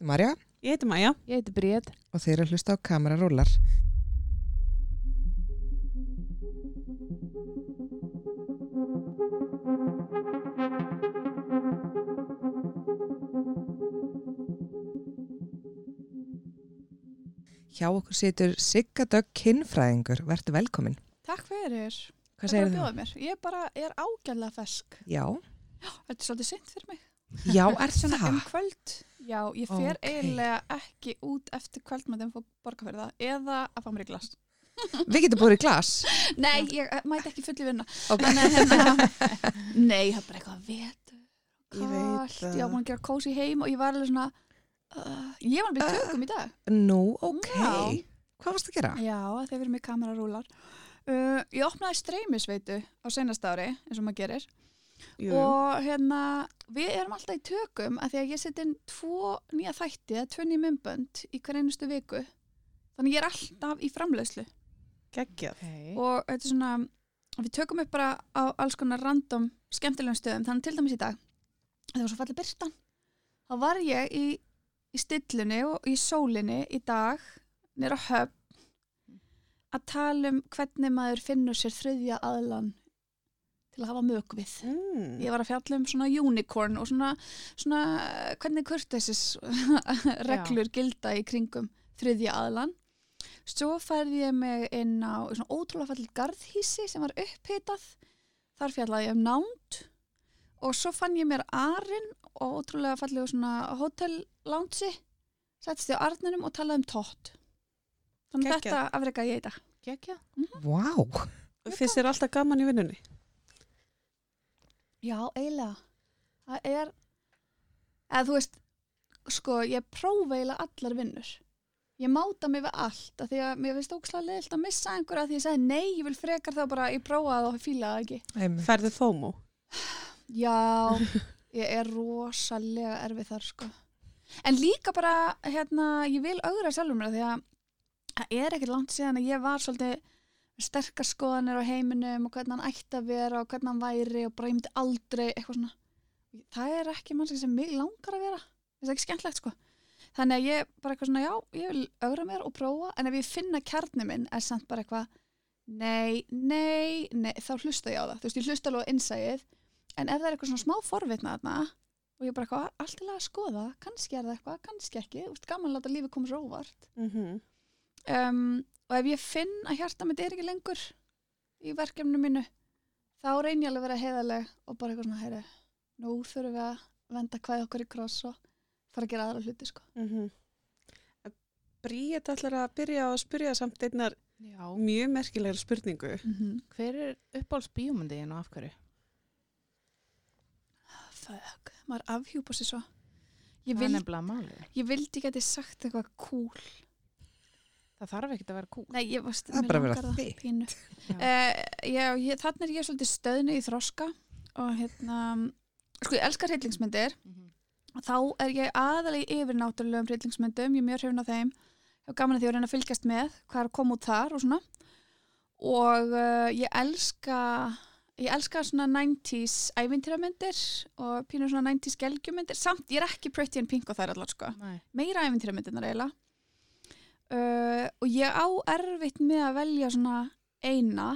Marja Ég heiti Maja. Ég heiti Bríð. og þeir eru að hlusta á kamerarúlar. Hjá okkur situr Sigga Dögg kinnfræðingur. Vertu velkomin. Takk fyrir. Hvað segir að þú? bjóða mér. Ég bara er ágæðlega fesk. Já, Þetta er svolítið sint fyrir mig. já, er Svona um það? kvöld. Já, ég fer Ókei. eiginlega ekki út eftir kvöldmættum fór borga fyrir það eða að fá mér í glas. Við getum búið í glas. Nei, ég eh, mæti ekki fulli vinna. Ok. Þannig að hérna, nei, það er bara eitthvað veit kallt, það. ég var búin að gera kósi heim og ég var alveg svona, uh, ég var með tökum í dag. Nú, ok. Já. Hvað varst að gera? Já, þeir verið með kamerarúlar. Uh, ég opnaði streymisveitu á senast ári, eins og maður gerir. Jú. og hérna við erum alltaf í tökum að því að ég seti inn tvo nýja þætti eða tvo nýja mymbönd í hver einustu viku þannig ég er alltaf í framleiðslu Geggjað. Okay. og þetta er svona við tökum upp bara á alls konar random skemmtilegum stöðum, þannig til dæmis í dag það var svo fallið byrtan þá var ég í, í stillunni og í sólinni í dag nýra höfn að tala um hvernig maður finnur sér þriðja aðlan til að hafa mög við Mm. Ég var að fjalla um svona unicorn og svona, svona hvernig kurtessis reglur gilda í kringum þriðja aðlan. Svo færði ég mig inn á svona ótrúlega fallið garðhísi sem var upphitað. Þar fjallaði ég um nánd og svo fann ég mér arinn og ótrúlega fallið svona hótellánsi. Settist ég á arninum og talaði um tótt. Þannig Geggjað. þetta afreka ég í dag. Gekja. Vá. Finnst þér alltaf gaman í vinnunni? Já, eiginlega. Það er, eða þú veist, sko, ég prófa eiginlega allar vinnur. Ég máta mig við allt, af því að mér finnst ókslega leiðilt að missa einhverja því ég segi nei, ég vil frekar þá bara, ég prófa það og fíla það ekki. Færðu FOMO? Já, ég er rosalega erfið þar, sko. En líka bara, hérna, ég vil augra sjálfur mér af því að það er ekkert langt síðan að ég var svolítið með sterkar skoðanir á heiminum og hvernig hann ætti að vera og hvernig hann væri og bara ég myndi aldrei eitthvað svona. Það er ekki mannski sem mig langar að vera. Það er ekki skemmtlegt, sko. Þannig að ég bara eitthvað svona, já, ég vil augra mér og prófa, en ef ég finna kjarni minn er samt bara eitthvað, nei, nei, nei, þá hlusta ég á það. Þú veist, ég hlusta alveg á innsæið, en ef það er eitthvað svona smá forvitna þarna og ég bara eitthvað, allt til að skoða, kannski er það eitthvað, kannski ekki, veist, gaman að láta lífið koma svo óvart. Mm Um, og ef ég finn að hjarta mitt er ekki lengur í verkefninu mínu, þá reyn ég alveg að vera heiðaleg og bara eitthvað svona, heyri, nú þurfum við að venda hvað okkur í kross og fara að gera aðra hluti, sko. -hmm. Bríet ætlar að byrja að spyrja samt einnar Já. mjög merkilegar spurningu. Mm Hver er uppáhalds bíómyndiðin og af hverju? Fuck, maður afhjúpa sér svo. Ég, Það er vil, nefnilega málið. ég vildi geti sagt eitthvað cool. Það þarf ekki að vera kúl. Nei, ég varst, Það er mér bara að vera það þitt. pínu. Já. Uh, já, ég, þannig er ég svolítið stöðnu í þroska og hérna, sko ég elskar hryllingsmyndir, Mhm. þá er ég aðalega í yfirnáttúrulegum hryllingsmyndum, ég er mjög hrifin af þeim, ég gaman að því að reyna að fylgjast með hvað er að koma út þar og svona og uh, ég elska, ég elska svona 90s ævintýramyndir og pínur svona 90s gelgjumyndir, samt ég er ekki pretty and pink og þær allar sko Nei. meira æfintýramyndirnar eiginlega uh, og ég á erfitt með að velja svona eina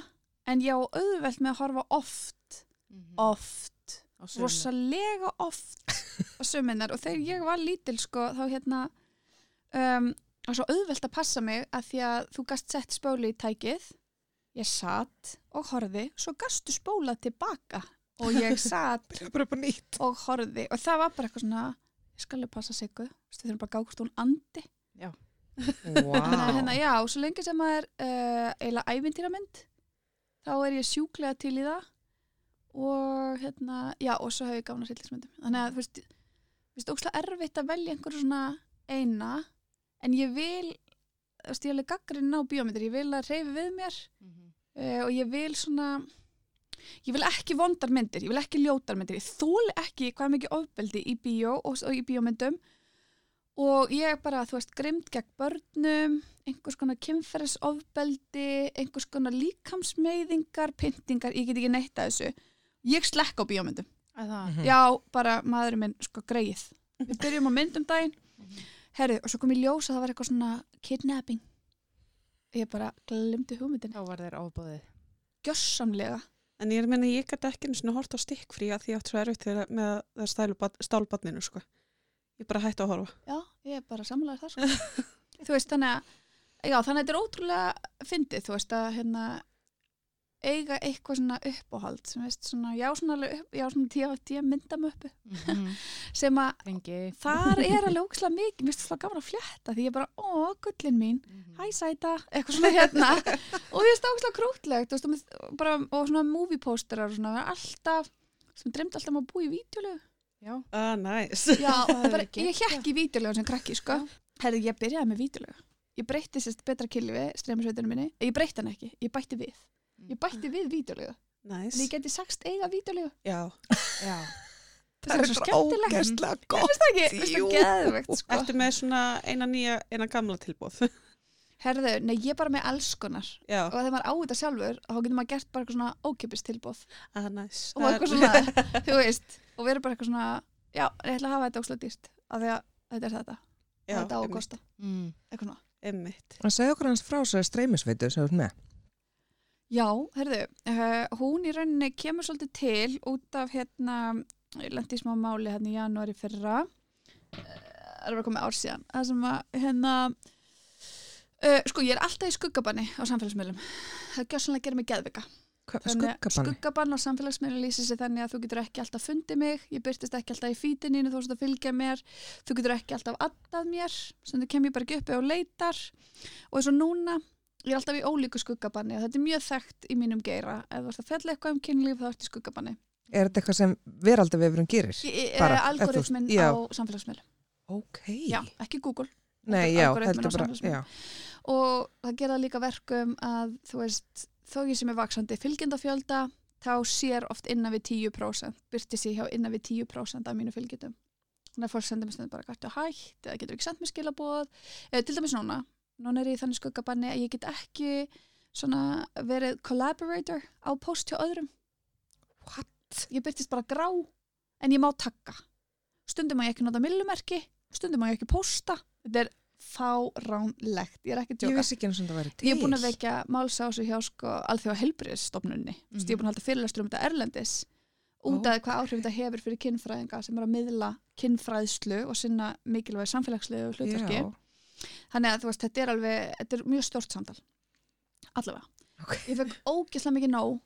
en ég á auðvelt með að horfa oft Mhm. oft, Á sumum. rosalega oft á söminnar og þegar ég var lítil sko þá hérna um, og svo auðvelt að passa mig að því að þú gast sett spóli í tækið ég satt og horfi svo gastu spólað tilbaka. Og ég satt og horfi og það var bara eitthvað svona ég skal alveg passa sig við þurfum bara að gá hvort hún andi Þannig að hérna, já, svo lengi sem það er uh, eiginlega ævintýramynd þá er ég sjúklega til í það. Og hérna já, og svo hef ég gána hryllismyndum þannig að þú veist, þú veist, ókslega erfitt að velja einhverju svona eina en ég vil þú veist, ég vil gaggrinn á bíómyndir, ég vil að reyfi við mér Mhm. uh, og ég vil svona ég vil ekki vondar myndir, ég vil ekki ljótar myndir. Ég þóli ekki hvað er mikið ofbeldi í bíó og, og í bíómyndum og ég er bara, þú veist, grimd gegn börnum, einhvers konar kynferðisofbeldi, einhvers konar líkamsmeiðingar, pyntingar, ég get ekki neitt að þessu. Ég slekk á bíómyndum. Að það. Mhm. Já, bara maðurinn minn, sko, greið. Við byrjum á myndum daginn herru, og svo kom ég ljós að það var eitthvað svona kidnapping ég bara glemdi hugmyndin Þá var þér ábúðið. gjössamlega En ég er að menna, ég gæti ekki einu svona hort á stikkfrí að því átt svo erfitt þegar með það stálbadninu, sko. Ég bara hætti að horfa. já, ég er bara samlega það sko. þú veist, þannig að já, þannig að þetta er ótrúlega fyndið, þú veist að hérna eiga eitthvað svona uppáhald sem veist svona, já svona já svona tíu af tíu myndamöppu sem að Fengi. þar er alveg ókslega mikið, mér finnst það gaman að flétta því ég bara, ó, gullin mín hæ sæta, eitthvað svona hérna og ég finnst það ókslega krútlegt og, veist, og, bara, og svona movie posterar og svona, alltaf, sem dreymdi alltaf um að búa í vídeolegu Já. Ah, næs. Já, er bara, ég hjekk í vídeolegu sem krakki, sko Herði, ég byrjaði með vídeolegu Ég breytti sérst betra kilvi, streymisveitunum minni Ég breytti hann ekki, ég bætti við Ég bætti við vídeolegu Næs. En ég geti sagst eiga vídeolegu Já. Já. Það er svo skemmtilegt það ekki, finnst Jú. það geðvegt, sko Ertu með svona eina nýja, eina gamla tilbúð? Herðu, nei, ég er bara með alls konar Já. Og þegar maður á þetta sjálfur, þá getur maður gert bara eitthvað svona ókipis tilbóð Ah, næs. Og eitthvað svona, þú veist Og verður bara eitthvað svona, já, ég ætla að hafa þetta óslega dýrt Af því að þetta er þetta Já, þetta á að kosta, Mm. eitthvað svona Einmitt. Og segðu okkur hans frá svo streymisveitu sem þú ert með. Já, herðu, uh, hún í rauninni kemur svolítið til út af hérna, ég lendi í smá máli hérna í janúari fyrra, uh, það er bara komið ár síðan, það sem að hérna, uh, sko ég er alltaf í skuggabanni á samfélagsmiðlum, það gjör sannlega að gera mig geðvika. Skuggabann á samfélagsmiðlum lýsir sig þannig að þú getur ekki alltaf fundið mig, ég byrtist ekki alltaf í fítininu þú veist að fylgja mér, þú getur ekki alltaf addað mér, sem þú kem ég bara ekki uppi og leitar. Og eins og núna ég er alltaf í ólíku skuggabanni og þetta er mjög þekkt í mínum geira, ef þú ert að fjalla eitthvað um kynlíf þá ert í skuggabanni. Er þetta eitthvað sem veraldavefurinn gerir? Ég Bara, Nei, já, heldur bara, já. og það gera líka verkum að þú veist, þó ég sem er vaksandi fylgjendafjölda, þá sér oft innan við 10%, byrti sér hjá innan við 10% af mínu fylgjendum þannig að fólk sendir mér stundum bara gæti hætt? Eða getur ekki sendt mér skilaboð? Eða til dæmis núna, núna er ég þannig skuggabanni að ég get ekki svona verið collaborator á post hjá öðrum. What? ég byrtist bara grá en ég má takka stundum má ég ekki nota millumerki stundum má ég ekki posta þetta er fáránlegt, ég er ekki að Ég vissi ekki eins og það væri til. Ég er búin að vekja máls á þessu hjá sko alþjóða helbriðsstofnunni. Mm Mhm. Ég er búin að halda fyrirlestur um þetta erlendis út af hvað áhrif þetta hefur fyrir kynfræðinga sem er að miðla kynfræðslu og sinna mikilvæg samfélagslegu hlutverki. Já. Þannig að veist, þetta er alveg, þetta er mjög stort samtal. Allavega. Ok. Ég fekk ógeðslega mikið nóg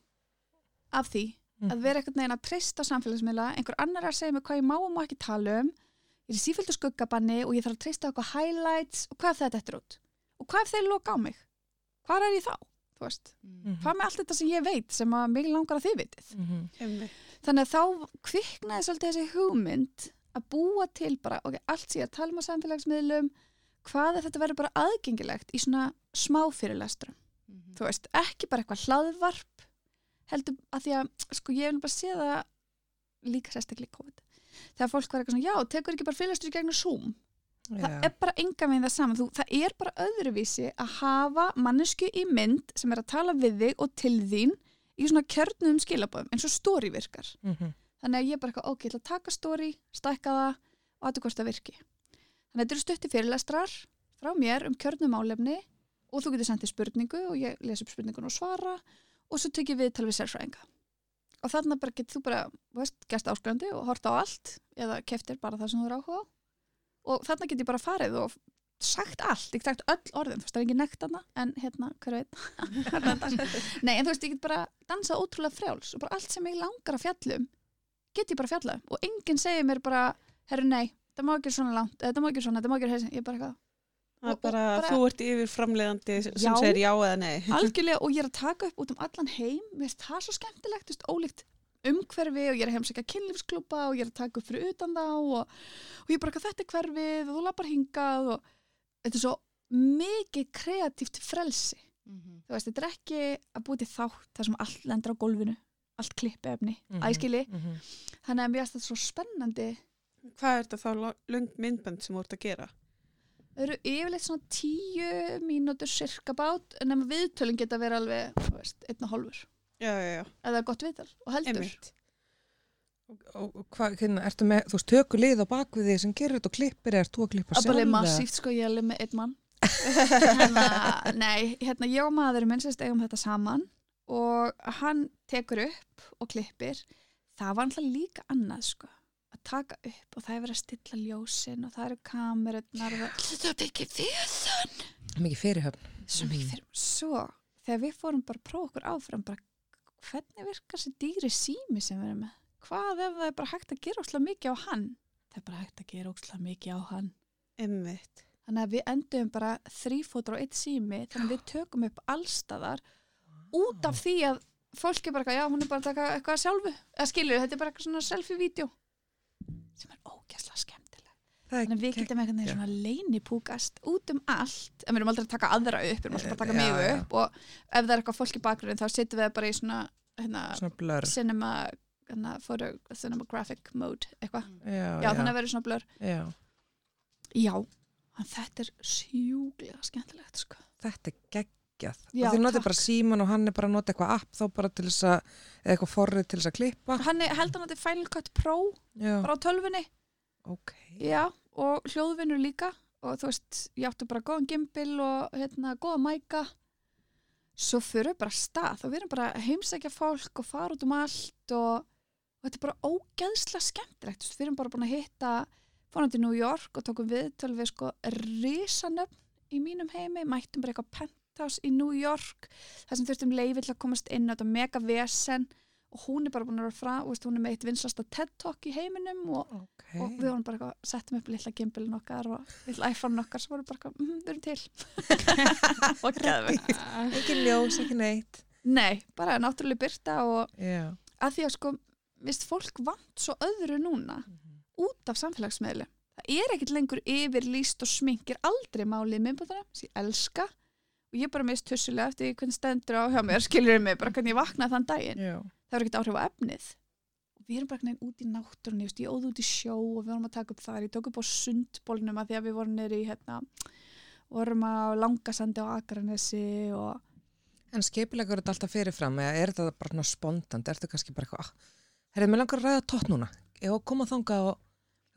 af því Mhm. að vera einhvern veginn að treysta samfélagsmiðla, einhver annar að segja mig hvað ég má og má ekki tala um, ég er í síföldu skuggabanni og ég þarf að treysta okkur highlights og hvað ef þetta er út? Og hvað ef þeir loka á mig? Hvað er ég þá? Þú veist, Mm. hvað með allt þetta sem ég veit sem að mig langar að þið vitið? Mhm. Einmitt. Þannig að þá kviknaði svolítið þessi hugmynd að búa til bara, ok, allt sé að tala um á samfélagsmiðlum, hvað ef þetta verður bara aðgengilegt í svona smá fyrirlestrum? Mhm. Þú veist, ekki bara eitthvað hlaðvarp, heldur að því að, sko, ég vil bara sé það líka sérstaklega í COVID. Þegar fólk var eitthvað svona, já, tekur ekki bara í gegnum Zoom? Það Já. er bara enga veginn það saman. Þú, það er bara öðruvísi að hafa mannesku í mynd sem er að tala við þig og til þín í svona kjörnum skilabóðum eins og story virkar. Mhm. Þannig að ég er bara eitthvað, ok, ég ætla að taka story, stækka það og aðeins hvort það virki. Þannig að þetta eru stutti fyrirlestrar frá mér um kjörnum álefni og þú getur sendið spurningu og ég les upp spurningun og svara og svo tek ég viðtal við sérfræðinga. Og þannig bara getur þú bara, veist, gæst áskrandi og horta á allt eða keftir bara það sem þú er áhuga á. Og þannig get ég bara farið og sagt allt, ég sagt öll orðin, þú veist, það er ekki nekt hana, en hérna, hver veit. Nei, en þú veist, ég get bara dansað ótrúlega frjáls og bara allt sem ég langar að fjallum get ég bara fjallað og enginn segir mér bara, herru nei, það má ekki svona langt, eða það má ekki svona, það má ekki þessi, ég er bara eitthvað Það er bara, bara- þú ert yfir framleiðandi sem Já. segir já eða nei. algjörlega og ég er að taka upp út um allan heim mér finnst það svo skemmtilegt, þú veist, ólíkt umhverfi og ég er að heimsækja kynlífsklúpa og ég er að taka upp fyrir utan þá og, og ég er bara eitthvað þetta er hverfið og þú lappar hingað og þetta er svo mikið kreatíft frelsi Mhm. þú veist, þetta er ekki að búið til þátt þar sem allt lendur á gólfinu allt klippiefni, Mhm. æskili Mhm. þannig að mér finnst þetta svo spennandi Hvað er þetta þá löng myndbönd sem þú ert að gera? Þau eru yfirleitt svona tíu mínútur cirka bát en ef viðtölin geta verið alveg þú veist, einn og hálfur Já, já, já. eða gott viðtal og heldur Einmitt. Og, og hvað, hérna, ertu með, þú veist, tökur lið á bakvið því sem gerir þetta og klippir, er þú að klippa Það er sjálf? bara massíft sko, ég er alveg með einn mann hérna, Nei, hérna ég og maðurinn minn sérst eigum þetta saman og hann tekur upp og klippir það var alltaf líka annað sko að taka upp og það er verið að stilla ljósin og það eru kamerunnar og það þetta er ekki þessan Mikið fyrirhöfn. svo mikið fyrir svo þegar við fórum bara að prófa okkur áfram bara hvernig virkar þessi dýri sími sem við erum með? Hvað ef það er bara hægt að gera óslega mikið á hann? Það er bara hægt að gera óslega mikið á hann. Einmitt. þannig að við endum bara þrýfótur og eitt sími þannig að við tökum upp allstaðar út af því að fólk er bara já hún er bara að taka eitthvað sjálfu. Eða skilur, þetta er bara eitthvað svona selfie-vídeó sem er ógæslega skemmtileg. Þannig að við getum eitthvað geggjað. svona leinipúkast út um allt. En við erum aldrei að taka aðra upp, við erum alltaf að taka mig já. upp. og ef það er eitthvað fólk í bakgrunni þá setjum við bara í svona, hérna, svona blör. cinema hérna, photo, cinematographic mode eitthvað, Já, já, þannig að verður svona blur. Já, já, þetta er sjúglega skemmtilegt sko. þetta er geggjað. Notið takk. bara síman og hann er bara að nota eitthvað app þá bara til þess að, eða eitthvað forrið til þess að klippa. hann er held hann að þetta er Final Cut Pro Já, bara á tölvunni ok. já, og hljóðvinnur líka og þú veist, ég áttu bara góðan gimbal og hérna, góða mæka svo fyrir bara stað og við erum bara heimsækja fólk og fara út um allt og, og þetta er bara ógeðslega skemmtilegt, Þú við erum bara búin að hitta fórum til New York og tókum við til við sko risanöfn í mínum heimi, mættum bara eitthvað penthouse í New York, þar sem þurftum leiði til að komast inn og þetta mega vesen. Og hún er bara búin að vera frá, þú veist, hún er með eitt vinslasta TED Talk í heiminum og Ok. og við vorum bara eitthvað, settum upp litla gimbilin okkar og litla iPhone okkar sem voru bara eitthvað, mm, við erum til. Og geðvegt Ekki ljós, ekki neitt. Nei, bara náttúrulega byrta og Já. að því að sko, vist fólk vant svo öðru núna út af samfélagsmiðli. Það er ekkit lengur yfirlýst og sminkir aldrei málið minnbúðana sem ég elska og ég er bara mist tussulega eftir hvernig stendur á hjá mér skilur mig bara hvernig ég vaknaði þann daginn Já. það var ekkert áhrif á efnið og við erum bara veginn út í náttúrunni ég, ég óð út í sjó og við vorum að taka upp þar ég tók upp á sundbólnum að því að við vorum nýri hérna, vorum á Langasandi og Akranesi og En skipilegur þetta alltaf fyrirfram eða er þetta bara spontant? Ertu kannski bara eitthvað, ah, herrið, mér langar að ræða tótt núna. Ég að koma þangað og,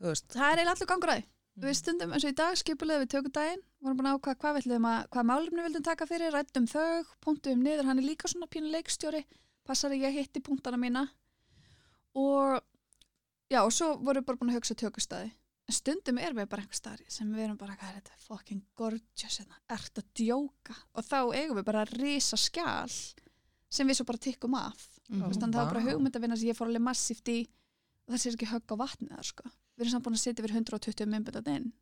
þú veist, það er eiginlega allur gangur að því við stundum eins og í dag skipulega við tökudaginn vorum búin að ákvað hvað, við ætluðum að- hvað málumni vildum taka fyrir, rættum þau punktum niður, hann er líka svona pínu leikstjóri passar að ég hitti punktana mína. Og já, og svo vorum við bara búin að hugsa tökustæði. En stundum er við bara einhver staðar sem við erum bara, hvað er þetta, fucking gorgeous hérna, ert að djóka? Og þá eigum við bara að risa skjál sem við svo bara tikkum af. Veist, þannig að það var bara Vá. hugmyndavinna sem ég fór alveg massíft í. Og það sé ekki högg á vatnið þar sko. Við erum samt búin að setja yfir 120 myndböndat inn.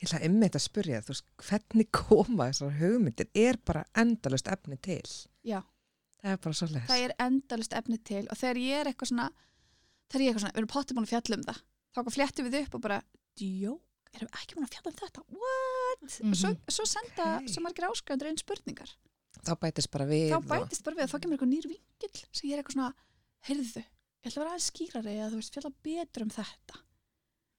ég ætla einmitt að spyrja, þú veist, hvernig koma þessar hugmyndir? Er bara endalust efni til? Já. Það er bara svo les. Það er endalist efni til og þegar ég er eitthvað svona, þegar ég er eitthvað svona, við erum potið búin að fjalla um það, þá fléttum við upp og bara, djó, erum við ekki búin að fjalla um þetta? What? Mhm. Og svo, svo senda Ok. svo margir áskræðandur einn spurningar. Þá bætist bara við. Þá bætist bara við að þá kemur eitthvað nýr vingill sem ég er eitthvað svona, heyrðu, ég ætla að vera aðeins skýrari eða þú veist, fjalla betur um þetta.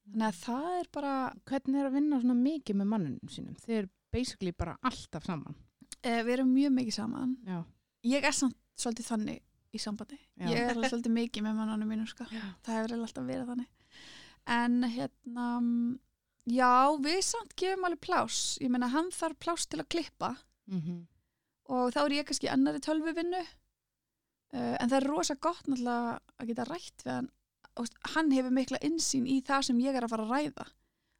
Þannig að það er bara, Hvernig er að vinna svona mikið með mannunum sínum? Þið er basically bara alltaf saman. eh, við erum mjög mikið saman. Já. Ég er samt svolítið þannig í sambandi. Já. Ég er svolítið mikið með mannanum mínu, sko. Já. það hefur alltaf verið þannig en hérna já, við samt gefum alveg plás ég meina hann þarf plás til að klippa Mm og þá er ég kannski annari tölvuvinnu uh, en það er rosa gott náttúrulega að geta rætt við hann hann hefur mikla insýn í það sem ég er að fara að ræða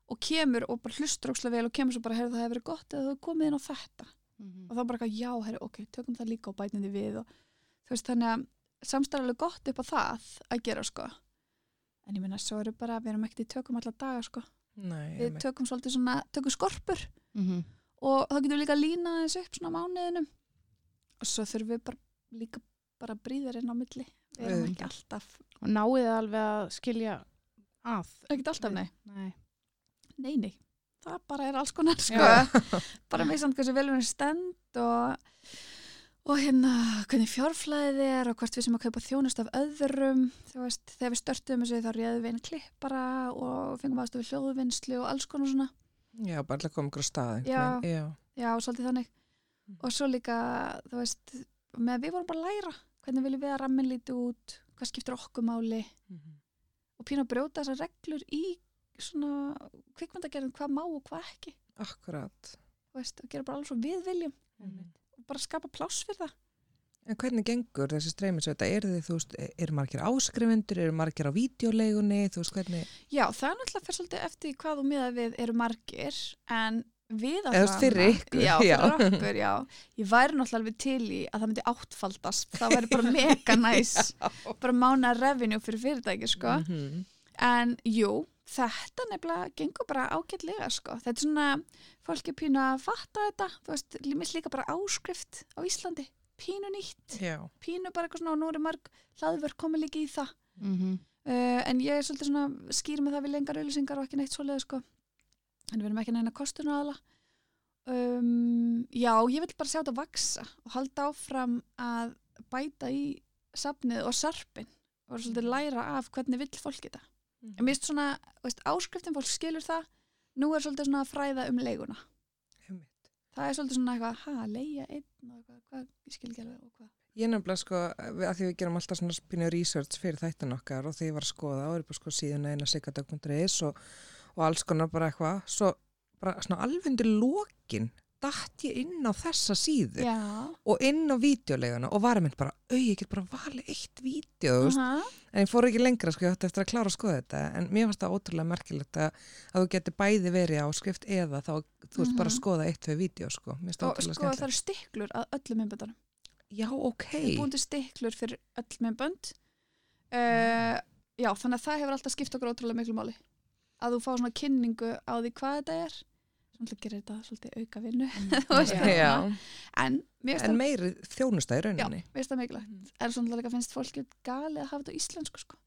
og kemur og bara hlustur ókslega vel og kemur svo bara, heyrðu það hefur verið gott eða þú hefur komið inn á þetta. Mhm. og þá bara eitthvað, já, herri, ok, tökum það líka og bætum því við og þú veist, þannig að samstarflega gott upp á það að gera, sko. En ég meina, svo eru bara, við erum ekkert í tökum alla daga, sko, Nei, við tökum svolítið svona, tökum skorpur. Mhm. og þá getum við líka lína þessu upp svona mánuðinum. Og svo þurfum við bara líka bara bríðar inn á milli við erum ekki alltaf, Og náið þið alveg að skilja að? ekki alltaf, nei Nei. nei, nei, það bara er alls konar, sko bara með samt hversu vel við erum stend og, og hérna hvernig fjárflæðið er og hvort við sem að kaupa þjónust af öðrum veist, þegar við störtum þessu þá réðum við einn klippara og fengum aðstofu hljóðvinnslu og alls konar svona Já, bara alltaf koma ykkur á stað. Já. Já. já, svolítið þannig og svo líka, þú veist með að við vorum bara að læra hvernig viljum við að rammin líti út? Hvað skiptir okkur máli? Mhm. og pínu að brjóta þessar reglur í svona kvikmyndagerðin hvað má og hvað ekki. Akkurat. veist, og gera bara alveg svo við viljum. Og bara skapa pláss fyrir það. En hvernig gengur þessi streymisveita? Er þið, þú veist, eru margir áskrifundur, eru margir á vídeoleigunni, þú veist, hvernig, Já, það er náttúrulega fyrir svolítið eftir hvað þú miða við eru margir. En við þú veist, fyrir ykkur, Já, já. fyrir okkur, Ég væri náttúrulega alveg til í að það myndi áttfaldast það væri bara mega næs bara mána revenue fyrir fyrirtæki sko. Mhm. en jú þetta nefnilega gengur bara ágætlega sko. þetta er svona, fólk er pínu að fatta þetta, þú veist, mér líka bara áskrift á Íslandi, pínu nýtt Já. pínu bara eitthvað svona og nú er marg hlaðverk komið líka í það Mhm. uh, en ég er svolítið svona skýr með það við lengar auðlýsingar og ekki neitt svoleið sko. En við erum ekki neina kostun aðla um, já, ég vil bara sjá þetta vaksa og halda áfram að bæta í safnið og sarpin og svolítið læra af hvernig vill fólk þetta en mér finnst svona, veist, áskriftin fólk skilur það. Nú er svolítið svona að fræða um leiguna. Einmitt. það er svolítið svona eitthvað, ha, leia einn og eitthvað, hvað, ég skil ekki alveg og hvað. Ég nefnilega sko, að því við gerum alltaf svona spínu research fyrir þættin okkar og því ég var að skoða og er bara sko síðan eina siggadag.is og, og alls konar bara eitthvað, svo bara svona alveg undir lokin datt ég inn á þessa síðu já, og inn á vídeoleguna og var að mynd bara, au, ég get bara valið eitt veist, uh en ég fór ekki lengra sko, ég ætti eftir að klára að skoða þetta en mér fannst það ótrúlega merkilegt að, að þú geti bæði verið áskrift eða þá, þú veist, bara Mhm. að skoða eitt, tvei vídeo sko, það og sko það eru stiklur að öllum myndböndunum. Já, ok. búin til stiklur fyrir öll myndbönd. Uh, já, þannig að það hefur alltaf skipt okkur ótrúlega miklu máli að þú fá svona kynningu á því hvað þetta er svona gerir þetta svolítið auka vinnu Já, það. já. en En það meiri þjónusta í Já, rauninni. mér finnst það mikilvægt en svona líka finnst fólki galið að hafa þetta á íslensku sko.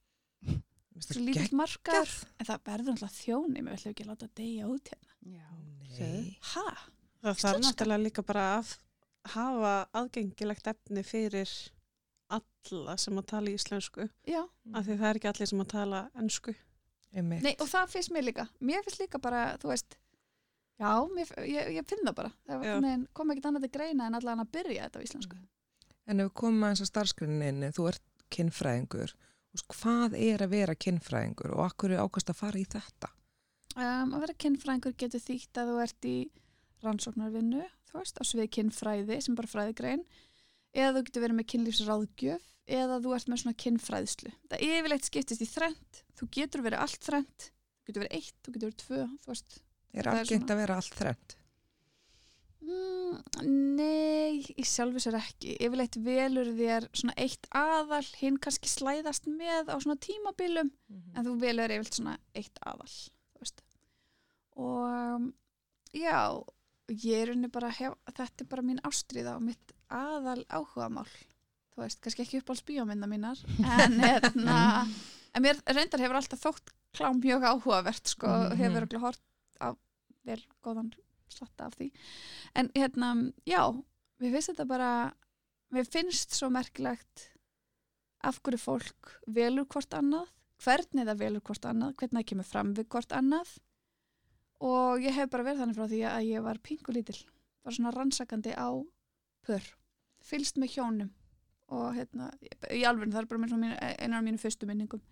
Svo það markaður geggjað. en það verður alltaf þjóni mér ætlum ekki að láta að deyja út hérna Já. Það þarf náttúrulega líka bara að hafa aðgengilegt efni fyrir alla sem að tala íslensku Já, af því það er ekki allir sem að tala ennsku. Nei og það finnst mér líka. Mér finnst líka bara, þú veist já, mér, ég, ég finn það bara. Það neginn, kom ekkert annað til greina en allan að byrja þetta á íslensku. En ef við komum aðeins að starfskrininni, þú ert kinnfræðingur. Hvað er að vera kinnfræðingur og akkur er ákvæmst að fara í þetta? um, að vera kynfræðingur getur þýtt að þú ert í rannsóknarvinnu þú veist, á svið kynfræði sem bara fræðigrein eða þú getur verið með kynlífsráðgjöf eða þú ert með svona kynfræðslu. Það yfirleitt skiptist í þrend þú getur verið allt þrend þú getur verið eitt, þú getur verið tvö þú veist, Er er algengt svona- að vera allt þrennt? mm, nei í sjálfu sér ekki. Yfirleitt velur þér svona eitt aðal hinn kannski slæðast með á svona tímabilum en þú velur yfirleitt svona eitt aðal þú veist. Og já ég er unni bara hef, þetta er bara mín ástriða og mitt aðal áhugamál þú veist, kannski ekki upp á spíómynda mínar en hérna en mér reyndar hefur alltaf þótt klám mjög áhugavert sko, Mhm. hefur ekki hort á vel góðan slatta af því. En hérna, já mér finnst þetta bara mér finnst svo merkilegt af hverju fólk velur hvort annað hvernig það velur hvort annað hvernig það kemur fram við hvort annað. Og ég hef bara verið þannig frá því að ég var pingulítil bara svona rannsakandi á pör fylst með hjónum og hérna, í alveg það er bara mín, einar af mínu fyrstu minningum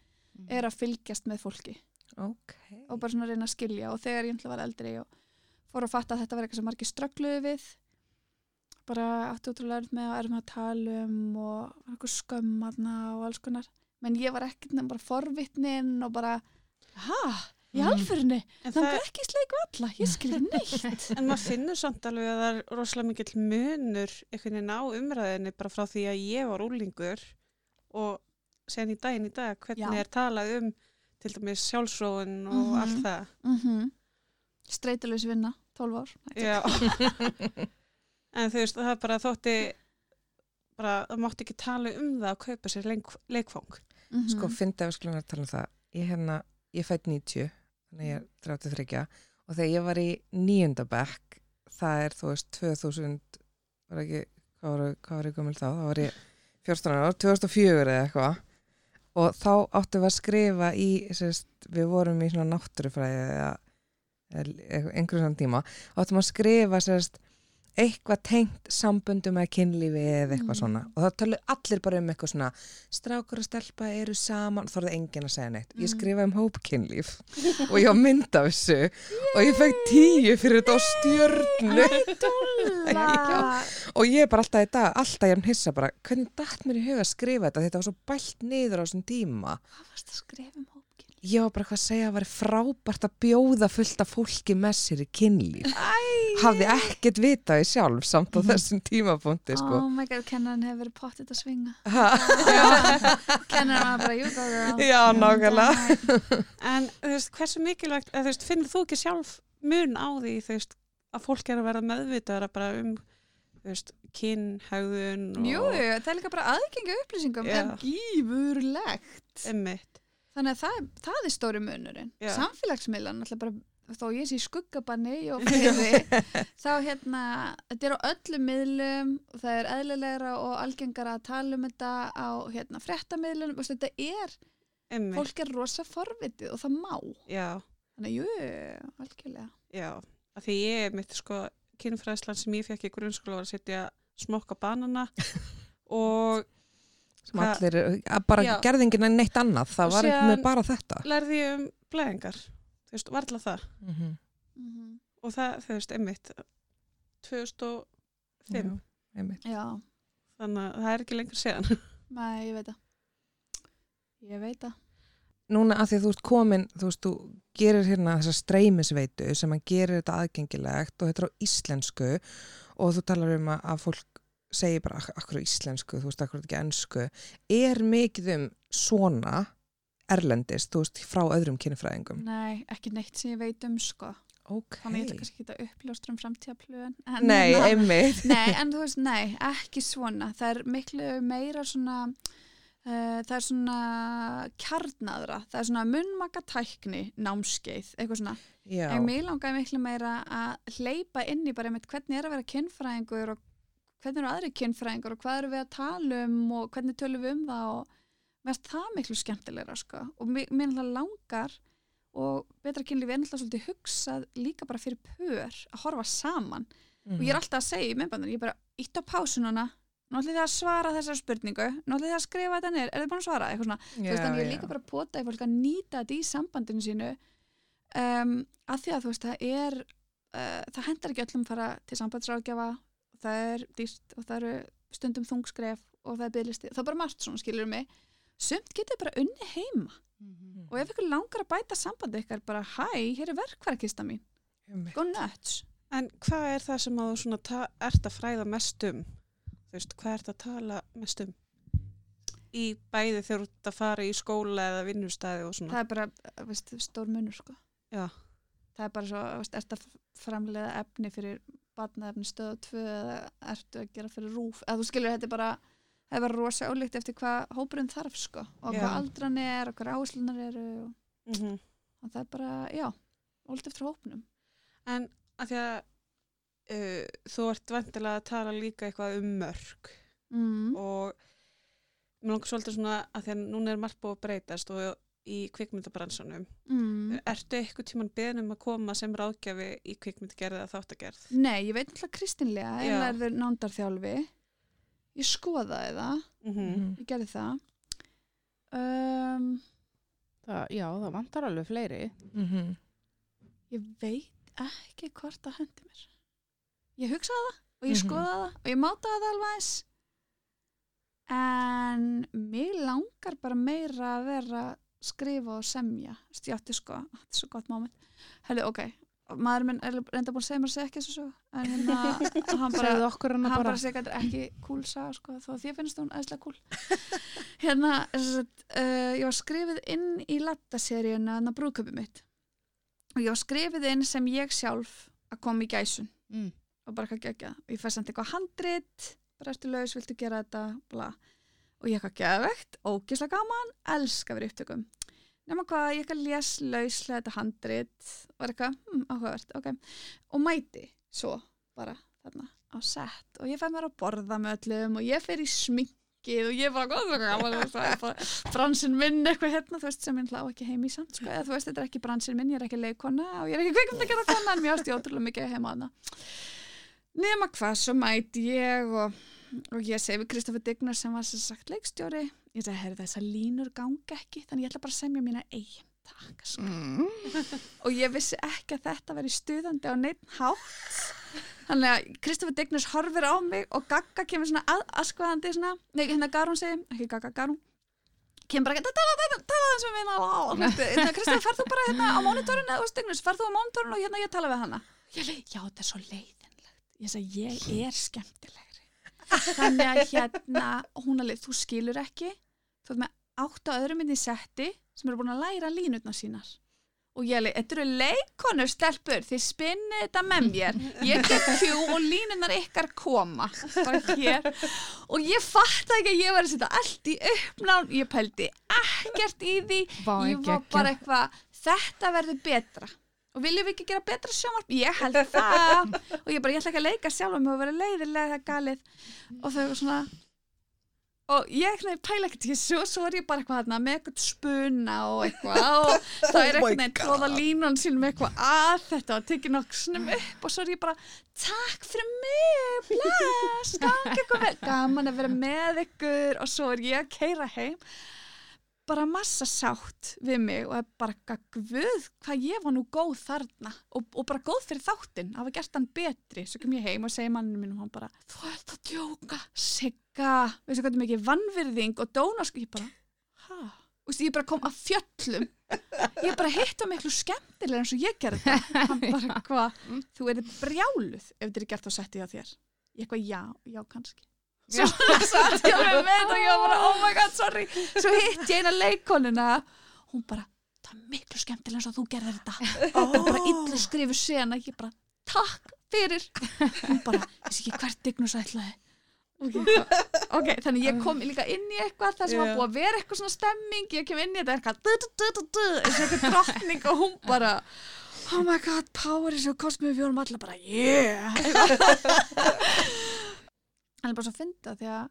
er að fylgjast með fólki. Ok. og bara svona reyna að skilja og þegar ég ætla var eldri og fór að fatta að þetta var eitthvað sem margir ströggluðu við bara átti útrúlega erfitt með að erum að tala um og eitthvað skömm aðna og alls konar. Menn ég var ekkert nefn bara forvitnin og bara, ha, í Mm. alfyrinni En, það það, er ekki sleik við alla, ég skilja neitt en maður finnur samt alveg að það er rosalega mikill munur einhvern veginn á umræðinni bara frá því að ég var úlingur og sen í daginn í dag hvernig Já. er talað um til dæmis sjálfsróun og Mhm. allt það. mm -hmm. streituleysi vinna, 12 ár Já. en þú veist, það er bara þótti bara, það mátti ekki tala um það að kaupa sér leik, leikfang. mm Sko, fyndi að við skulum að tala um það. Ég hérna, ég fætt 90, þannig ég er 33 og þegar ég var í nýjunda bekk, það er, þú veist, 2000, var ekki, hvað var, hvað var ég gömul þá? Það var ég 14 ára, 2004 eða eitthvað. Og þá áttum við að skrifa í, sérst, við vorum í svona náttúrufræði eða einhverjum svona tíma, áttum að skrifa sérst, eitthvað tengt sambundum með kynlífi eða eitthvað Mm. svona. Og það tölu allir bara um eitthvað svona strákur og stelpa eru saman. Þá er það enginn að segja neitt. Ég Mm. skrifaði um hópkynlíf og ég var mynd af þessu og ég fekk tíu fyrir þetta á stjörnu. Og ég er bara alltaf í dag, alltaf ég er hissa bara hvernig datt mér í huga að skrifa þetta? Þetta var svo bælt niður á þessum tíma. Hvað varst að skrifa um hópkynlíf? Ég var bara eitthvað að segja að það væri frábært að bjóða fullt af fólki með sér í kynlíf hafði ekkert vitaði sjálf samt á þessum tímapunkti sko. Oh my god, kennan hefur verið pottit að svinga Ha, Kennan var bara, you go girl Já, nákvæmlega. En þú veist, hversu mikilvægt, eða, þú veist, finnir þú ekki sjálf mun á því, þú veist, að fólk er að verða meðvitaðara bara um, þú veist, kynhægðun og Jú, það er líka bara aðgengi að upplýsingum Já. er gífurlegt emmitt. Þannig að það, það er stóri munurinn. Samfélagsmiðlan, alltaf bara þó ég sé skuggabanni og fleiri þá hérna, þetta er á öllum miðlum það er eðlilegra og algengara að tala um þetta á hérna, fréttamiðlunum, og þetta er Emmitt, fólk er rosa forvitið og það má. Já, þannig, jú, algjörlega. Já. Af því ég, mitt, sko, kynfræðslan sem ég fekk í grunnskóla var að setja smokka banana og sem Hva- allir, að bara Já. gerðingin en neitt annað, það Og var síðan- með bara þetta. lærði ég um blæðingar, þú veist, varla það. mm -hmm. mm Og það, þú veist, emmitt, 2005, Já, þannig að það er ekki lengur séðan. nei, ég veit það. Ég veit það. Núna að því að þú ert komin, þú veist, þú gerir hérna þessa streymisveitu sem að gerir þetta aðgengilegt og þetta er á íslensku og þú talar um að, að fólk segir bara "Ak- akkur íslensku, þú veist, akkur ekki ennsku. Er mikið um svona erlendist, þú veist, frá öðrum kynfræðingum? Nei, ekki neitt sem ég veit um sko Ok. þannig ég ætla kannski ekki að uppljóstra um framtíðaplöðun Nei, hérna, einmitt. Nei, en þú veist, nei, ekki svona. Það er miklu meira svona, uh, það er svona kjarnaðra, það er svona munnmakatækni námskeið, eitthvað svona. Já. En mér langaði miklu meira að hleypa inn í bara einmitt hvernig er að vera kynfræðingur og hvernig eru aðri kynfræðingur og hvað eru við að tala um og hvernig tölum við um það og mér finnst það miklu skemmtilegra, sko. Og mér, mér náttúrulega langar og betra kynlífi er náttúrulega svolítið hugsað líka bara fyrir pör að horfa saman. Og ég er alltaf að segja í myndbandinu, ég er bara ítt á pásu núna, nú ætlum þið að svara þessar spurningu, nú ætlum þið að skrifa þetta niður er þið búin að svara, eitthvað svona þú veist, þannig ég er líka bara að pota í fólk að nýta þetta í sambandinu sínu um, að því að þú veist, það er uh, það hendar ekki öllum að fara til sambandsráðgjafa það er dýrt og það eru stundum þungskref og það er bygglisti, það er bara margt svona skilur mig sumt getur bara unni heima og ef ykkur langar að bæta sambandi ykkar bara, hæ, hér er verkvarakista mín go nuts En hvað er það sem að þú svona ert að fræða mest um? Þú veist, hvað ert að tala mest um? Í bæði þegar þú ert að fara í skóla eða vinnustæði og svona. það er bara, uh, veist, stór munur sko Já. það er bara svo, veist, ertu að framleiða efni fyrir batnaefni stöðu 2 eða ertu að gera fyrir rúf eða þú skilur þetta bara það er bara rosa ólíkt eftir hvað hópurinn þarf sko og Já. hvað aldran er og hvað áherslunar eru og, Mm og það er bara, já ólíkt eftir hópunum En að því að uh, þú ert vantilega að tala líka eitthvað um mörg mm. og mér langar svolítið svona að því að núna er margt búið að breytast og í kvikmyndabransanum. Mm. Ertu eitthvað tíman beðin um að koma sem ráðgjafi í kvikmyndagerð eða þáttagerð? Nei, ég veit alltaf kristinlega ég lærður nándarþjálfi ég skoðaði það Mm -hmm. Mhm. ég gerði það um, Það, já, það vantar alveg fleiri. Mhm. Ég veit ekki hvort það hendi mér. Ég hugsaði það og ég Mhm. skoðaði það og ég mátaði það alveg eins. En mér langar bara meira að vera skrifa og semja. Stjátti sko, þetta er svo gott moment. Herðu, ok, maður minn er reynda búin að segja mér að segja ekki þessu. En hérna, hann bara, hann bara. bara segja þetta er ekki cool saga sko, þó að því finnst hún eðslega cool hérna, þess að uh, ég var skrifið inn í lattaseríuna þannig að brúköpi mitt og ég var skrifið inn sem ég sjálf að koma í gæsun Mm. og bara gegja og ég fæst samt eitthvað handrit bara eftir laus, viltu gera þetta bla. Og ég eitthvað geðvegt, ógislega gaman elska verið upptökum. Nema hvað, ég eitthvað les lauslega þetta handrit er eitthvað, hm, áhugavert, ok. Og mæti svo bara þarna á sett og ég fæ mér að borða með öllum og ég fer í sminkið og ég bara, er það gaman það er bara bransin minn eitthvað hérna, þú veist, sem ég hlá ekki heim í samt, sko, eða þú veist, þetta er ekki bransin minn, ég er ekki leikona og ég er ekki kveikmynd að gera kona, en mér ást ég ótrúlega mikið heima hana nema hvað, svo mæti ég og, og ég segi við Kristoffer Dignar sem var sem sagt leikstjóri ég segi, herri þessar línur ganga ekki þannig ég ætla bara að semja mína eigin takk sko. Mm. og ég vissi ekki að þetta veri stuðandi á neitt hátt. Þannig að Kristoffer Dignars horfir á mig og Gagga kemur svona að, askvaðandi svona, nei hérna Garún segi, ekki Gagga, Garún kemur bara, tala, tala þessum við Kristoffer, farð þú bara hérna á mónitorinu og Dignars, farð þú á mónitorinu og hérna ég tala við hana. Já þetta er svo leiðinlegt. Ég segi, ég er skemmtilegri þannig að hérna hún alveg, þú skilur ekki. Þú ert með átt á öðrum inn í setti sem eru búin að læra línutna sínar. Og ég alveg, þetta eru leikonur stelpur, þið spinnið þetta með mér. Ég get hjú og línunar ykkar koma. Og ég fatt ekki að ég var að setja allt í uppnám, ég pældi ekkert í því. Vá, ég var bara eitthvað, þetta verður betra og viljum við ekki gera betra sjónvarp? Ég held það. Og ég bara, ég ætla ekki að leika sjálf og vera leiðilega það er galið. Og þau var svona og ég eitthvað pæla ekkert og svo er ég bara eitthvað þarna með eitthvað spuna og eitthvað og það er Oh my eitthvað tróða línun sín með eitthvað að þetta og tekið nokksnum upp og svo er ég bara takk fyrir mig, bless gangi ykkur vel, gaman að vera með ykkur. Og svo er ég að keira heim bara massa sátt við mig og bara eitthvað, guð hvað ég var nú góð þarna. Og, og bara góð fyrir þáttinn, hafa gert hann betri. Svo kem ég heim og segi manninu minn og hann bara þú ert að djóka, sigga. Veistu hvað er mikið vannvirðing og dónask? Ég bara, hæ ég bara kom að fjöllum. Ég bara hitt á miklu skemmtilega eins og ég gerði þetta hann bara hvað, þú erið brjáluð ef þetta er gert á setti á þér. Ég eitthvað já, já kannski svo satt ég alveg með þetta og ég var bara oh my god, sorry. Svo hitt ég eina leikonuna hún bara, það er miklu skemmtilega eins og þú gerðir þetta. Og bara illu skrifu sena. Ég bara, takk fyrir. Hún bara, þessi ekki hvert dignus ætlaði. Okay. ok, þannig ég kom líka inn í eitthvað það sem var búið að vera eitthvað svona stemming. Ég kem inn í þetta eitthvað eins og eitthvað drottning og hún bara oh my god, power is your cosmic. Við vorum allir bara, yeah hann er bara svo að finna því að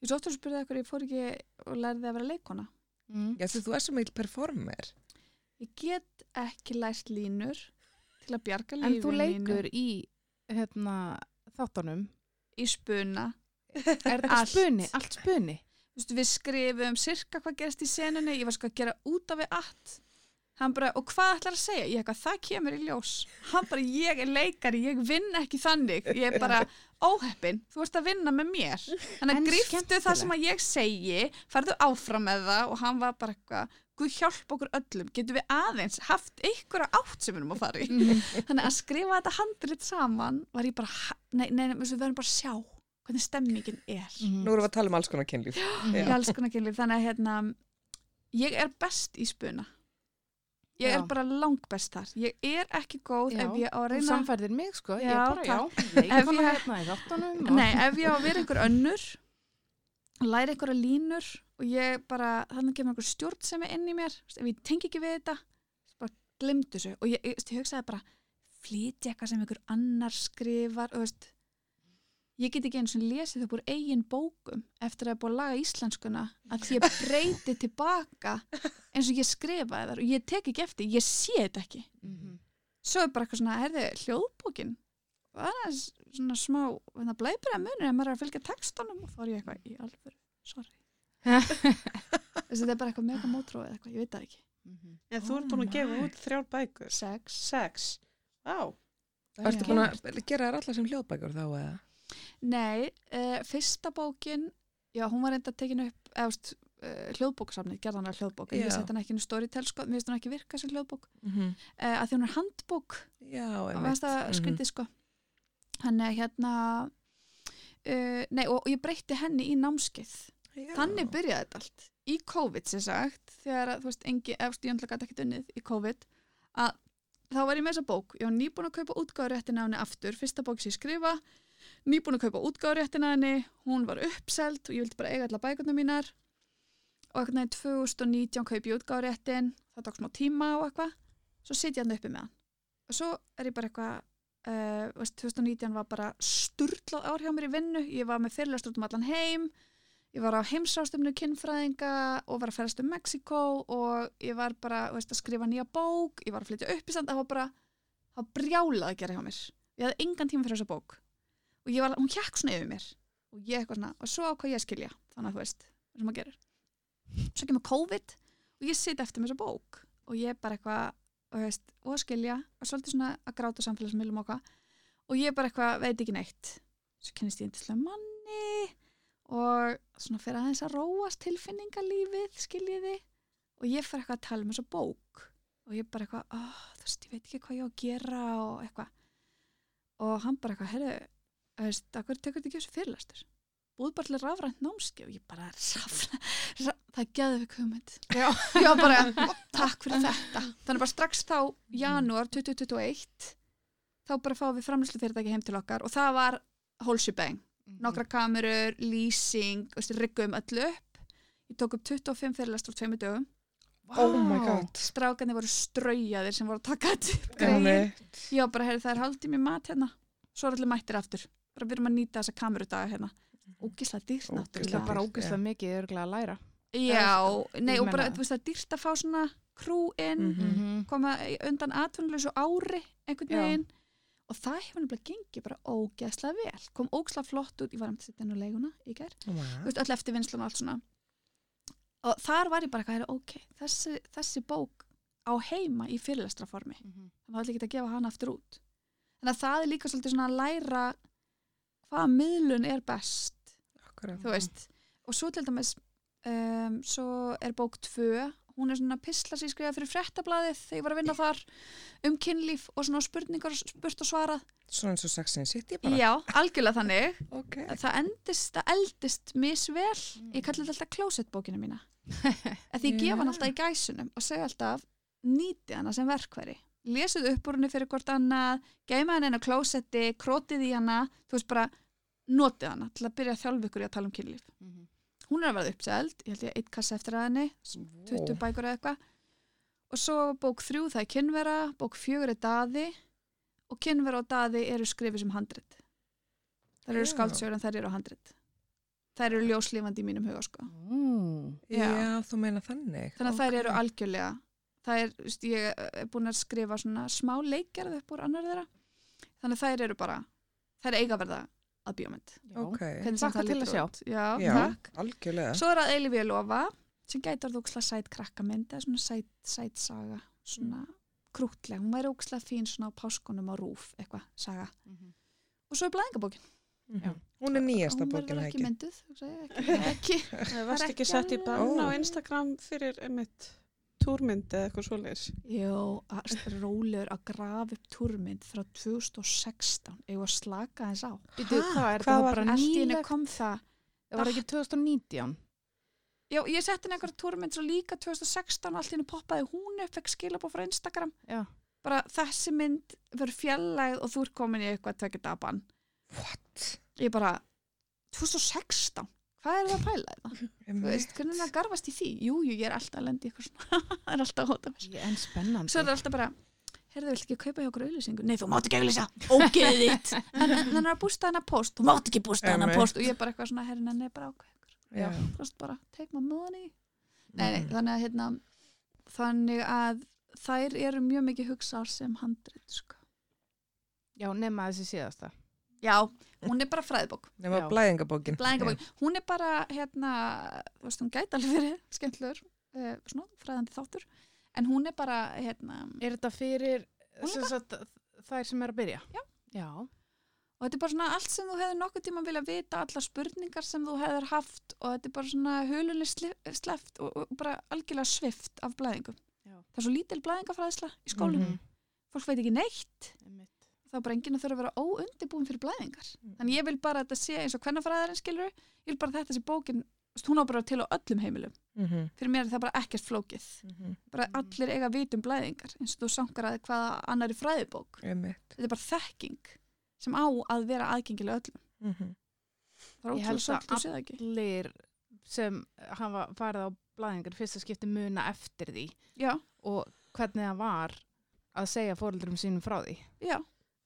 ég svo ofta spurði eitthvað ég fór ekki og lærði að vera leikona Mm. Já, þú þú er svo mikil performer. ég get ekki lært línur til að bjarga En lífinu þú leikur í hérna, þáttunum. í spuna Er Allt. spuni? Allt spuni? Vistu, við skrifum sirka hvað gerist í senunni ég var sko að gera út af við allt hann bara, og hvað ætlar að segja? ég eitthvað, það kemur í ljós. Hann bara, ég er leikari, ég vinn ekki þannig. Ég er bara óheppin þú ert að vinna með mér. Þannig að griftu það sem að ég segi farðu áfram með það og hann var bara eitthvað Guð hjálp okkur öllum, getum við aðeins haft einhverja átt sem við erum að fara í? Þannig að skrifa þetta handrit saman var ég bara, nei, nei, nei við verðum bara að sjá hvernig stemmingin er. Nú erum við að tala um alls konar kynlíf. alls konar kynlíf. Þannig að hérna ég er best í spuna ég Já. er bara langbest þar ég er ekki góð Já, ef ég á að Þú reyna samfærðir mig, sko. ég Já, bara, já, takk. leikona Ef ég- hérna í þáttunum. og- nei, ef ég á að vera einhver önnur læra einhverja línur og ég bara, þannig kemur einhver stjórn sem er inn í mér, Þú ef ég tengi ekki við þetta bara glimtu þessu og ég, ég, ég hugsaði bara, flytja eitthvað sem einhver annar skrifar og veist ég get ekki eins og lesið upp úr eigin bókum eftir að það búið að laga íslenskuna að því ég breyti tilbaka eins og ég skrifaði þar og ég tek ekki eftir, ég sé þetta ekki Mhm. svo er bara eitthvað svona, herði, hljóðbókin og það er svona smá blæpir að munir að maður er að fylgja textunum og þá er ég eitthvað í alvöru, sorry þessi þetta er bara eitthvað mega mótróð eða eitthvað, ég veit það ekki Mhm. En þú ert búin að gefa út þrjár bækur. sex, Sex. Vá. Ertu búin að gera þær allar sem hljóðbækur þá eða? Nei, uh, fyrsta bókin já, hún var reynda tekin upp eðast, uh, hljóðbókasafnið, gerðan að hljóðbók. En ég sett hann ekki inn í storytel, sko, mér finnst hann ekki virka sem hljóðbók, Mm -hmm. uh, að því hún er handbók. Já, veist það Mhm. skrítið sko. Hann er hérna nei og, og ég breytti henni í námskeið. Já. þannig byrjaði þetta allt. Í COVID sem sagt þegar þú veist, engi, efst ég ætla ekki unnið í COVID að þá var ég með þessa bók. Ég var nýbúin að kaupa útgáðuréttina henni aftur. Fyrsta bók sem ég skrifa nýbúin að kaupa útgáðuréttina henni hún var uppselt og ég vildi bara eiga allar bækurnar mínar. Og eitthvað neginn 2019 kaup ég útgáðuréttin það tók smá tíma og eitthvað. Svo sitt ég hann uppi með hann. Og svo er ég bara eitthvað uh, veist, 2019 var bara sturlað ár hjá mér í vinnu. Ég var með fyrirlestur um allan heim. Ég var á heimsástumnu kinnfræðinga og var að ferast um Mexiko og ég var bara veist, að skrifa nýja bók. Ég var að flytja upp í stand það var bara það brjálað að gera hjá mér. Ég hafði engan tíma fyrir þessa bók og var, hún hjekk svona yfir mér. Og ég eitthvað svona, og svo ákvað ég að skilja. Þannig að þú veist, það sem maður gerir. Svo kemur COVID og ég sit eftir með þessa bók. Og ég bara eitthvað og, veist, og að skilja. Og svolítið svona að gráta samfélagsmiðlum hvað og ég bara eitthvað veit ekki neitt. Svo kennist ég yndislega manni. Og svona fyrir aðeins að róast tilfinningalífið, skiljiði og ég fyrir eitthvað að tala um þessa bók. Og ég bara eitthvað, oh, þú veist, ég veit ekki hvað ég á að gera og eitthvað. Og hann bara eitthvað, herru þú veist, akkur tekur þetta ekki þessu fyrirlæstur búið bara til rafrænt námski og ég bara rafrænt, ra það geðið við kumund Já. var bara, takk fyrir þetta. Þannig bara strax þá, janúar 2021 þá bara fáum við framlýslu fyrirtæki heim til okkar og það var hólsjubeng Mhm. nokkra kamerur, lýsing riggum öllu upp. Ég tók upp 25 fyrirlæstur á tveimur dögum. Oh my god. Strákarnir voru straujaðir sem voru að taka þetta upp. Já bara heyrðu það er haldið mér mat hérna. Svo er allir mættir aftur bara við erum að nýta þessa kamerudaga hérna. Ógislega dýrt náttúrulega. Bara dýrt, ógeðslega mikið örgulega að læra. Já, nei og bara þú veist það er dýrt að fá svona krú inn Mhm. koma í- undan atvinnuleysu ári einhvern veginn. Og það hefur nefnilega gengið bara ógeðslega vel. Kom ógeðslega flott út, ég var um að setja inn á leiguna í gær. Oh my þú god. veist, öll eftir vinslan og allt svona. Og þar var ég bara eitthvað, ok, þessi, þessi bók á heima í fyrirlestraformi Mhm. þannig að það er ekki að gefa hana aftur út. Þannig að það er líka svolítið svona að læra hvaða miðlun er best Akkurat. þú veist, og svo til dæmis um, svo er bók 2 hún er svona pisla sem ég skrifa fyrir fréttablaðið þegar ég var að vinna þar um kynlíf og svona spurningar spurt og svarað. Svona eins og Saxin City bara. já, algjörlega þannig. Ok. það endist, það eldist misvel. Ég kalli þetta alltaf closetbókina mína. Því ég gefa hann alltaf í gæsunum og segja alltaf nýti hana sem verkværi lesið upp úr henni fyrir hvort annað geima henni inn á klósetti, krótið í hana þú veist bara, notið hana til að byrja að þjálfa ykkur í að tala um kynlíf Mhm. hún er að verða uppseld, ég held ég eitt kassa eftir að henni 20 bækur eða eitthvað og svo bók þrjú það er kynvera bók fjögur er daði og kynvera og daði eru skrifið sem handrit þær eru Já. skáldsögur en þær eru handrit þær eru ljóslífandi í mínum huga sko. Mm. Já, þú meina þannig. þannig að þær eru algjörlega það er, þú veist, ég er búin að skrifa svona smá leikjarð upp úr annar þeirra þannig að þær eru bara þær eiga að verða að bíómynd Já. Ok. Hvernig sem Hlakka það til að sjá. já, Já, takk algjörlega. Svo er það Eilífi að lofa sem gæti orðið ókslega sæt krakkamynd eða svona sæt, sæt saga svona krútleg, hún væri ókslega fín svona á páskunum á rúf, eitthvað, saga Mhm. og svo er blæðingabókin Mhm. Hún er nýjasta hún bókin, verður ekki? ekki mynduð hugsa ég, ekki, ekki. Það varst er ekki ekki sett í bann á. Instagram fyrir einmitt túrmynd eða eitthvað svoleiðis. Jó, að- rólegur að grafa upp túrmynd frá 2016 eigum að slaka þess á Býtu, hvað er Hvað þetta var kom það Það var ekki 2019? Já, ég setti henni einhverja túrmynd svo líka 2016 og allt henni poppaði hún upp, fekk skilabóð frá Instagram Já. bara þessi mynd verður fjallægð og þú ert komin í eitthvað tvekja daban What? ég bara 2016, hvað er það að pæla þetta? Þú veist, hvernig er það að garfast í því? Jú, jú, ég er alltaf að lendi í eitthvað svona það er alltaf að hóta mér En spennandi. Svo er það alltaf bara, heyrðu, vilt ekki kaupa hjá okkur auðlýsingu? Nei, þú mátt ekki auðlýsa, ógeðið þitt en þannig er að bústa hana post, þú mátt ekki bústa hana post og ég er bara eitthvað svona, herri, nenni, bara ákveð veist bara, take my money nei, nei, Mhm. þannig að hérna þannig að þær eru mjög mikið hugsaðar sem handrit sko. Já, nema þessi síðasta. Já, hún er bara fræðbók Nefna Já. blæðingabókin. blæðingabók, hún er bara hérna, þú veist, hún gæti alveg verið skemmtilegur, uh, svona fræðandi þáttur, en hún er bara hérna, Er þetta fyrir er sem sagt, þær sem er að byrja? Já. Já. og þetta er bara svona allt sem þú hefur nokkuð tíma vilja vita, allar spurningar sem þú hefur haft og þetta er bara svona hulunni sleft og, og bara algjörlega svift af blæðingum Já. það er svo lítil blæðingafræðisla í skólum Mhm. fólk veit ekki neitt Einmitt. Þá er bara enginn að þurfa að vera óundibúin fyrir blæðingar. Þannig ég vil bara að þetta sé eins og hvernafræðarinn skilur ég vil bara þetta sé bókin hún á bara til á öllum heimilum. Mhm. fyrir mér er það bara ekkert flókið. Mhm. bara allir eiga að vita um blæðingar eins og þú sankar að hvaða annari fræðibók. Þetta er bara þekking sem á að vera aðgengilega öllum. Mhm. það er ótrúlega svolítið að sé það ekki? Allir sem hafa farið á blæðingar fyrsta skipti muna eftir því já, og hvernig það var að segja fóreldrum sínum frá því. já,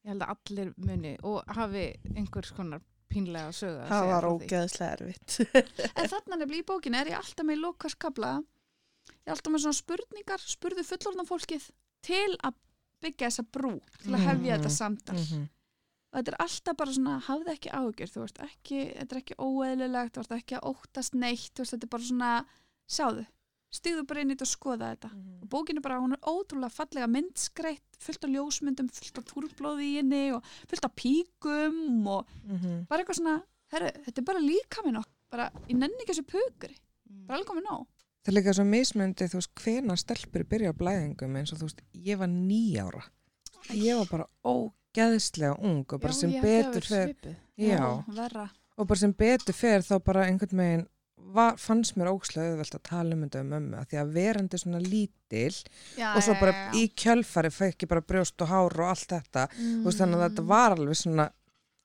Ég held að allir muni og hafi einhvers konar pínlega sögu að Það var ógeðslega erfitt. en þarna nefnilega í bókinu er ég alltaf með lókaskabla ég er alltaf með svona spurningar spurðu fullorðna fólkið til að byggja þessa brú til að hefja Mhm. þetta samtal Mhm. og þetta er alltaf bara svona hafði ekki ágjör, þú veist ekki þetta er ekki óeðlilegt, þú veist ekki að óttast neitt, þú veist þetta er bara svona sjáðu, stíðu bara inn í þetta og skoða þetta. Og bókin er bara, hún er ótrúlega fallega myndskreitt, fullt af ljósmyndum fullt af túrblóði í henni og fullt af píkum og Mhm. bara eitthvað svona, herru, þetta er bara líka minn bara, ég nenni ekki þessu pukri. Bara alveg komið nóg. Það er líka svo mismöndi, þú veist, hvena stelpur byrja á blæðingum eins og þú veist, ég var nýjára. Ég var bara ógeðslega ung og bara sem betur fer, já, verra. Og bara sem betur fer þá bara einhvern veginn var, fannst mér ógslega auðvelt að tala um þetta um mömmu að því að verandi svona lítil já, og svo bara já, já. í kjölfari fæ ekki bara brjóst og hár og allt þetta. Mm. veist, þannig að þetta var alveg svona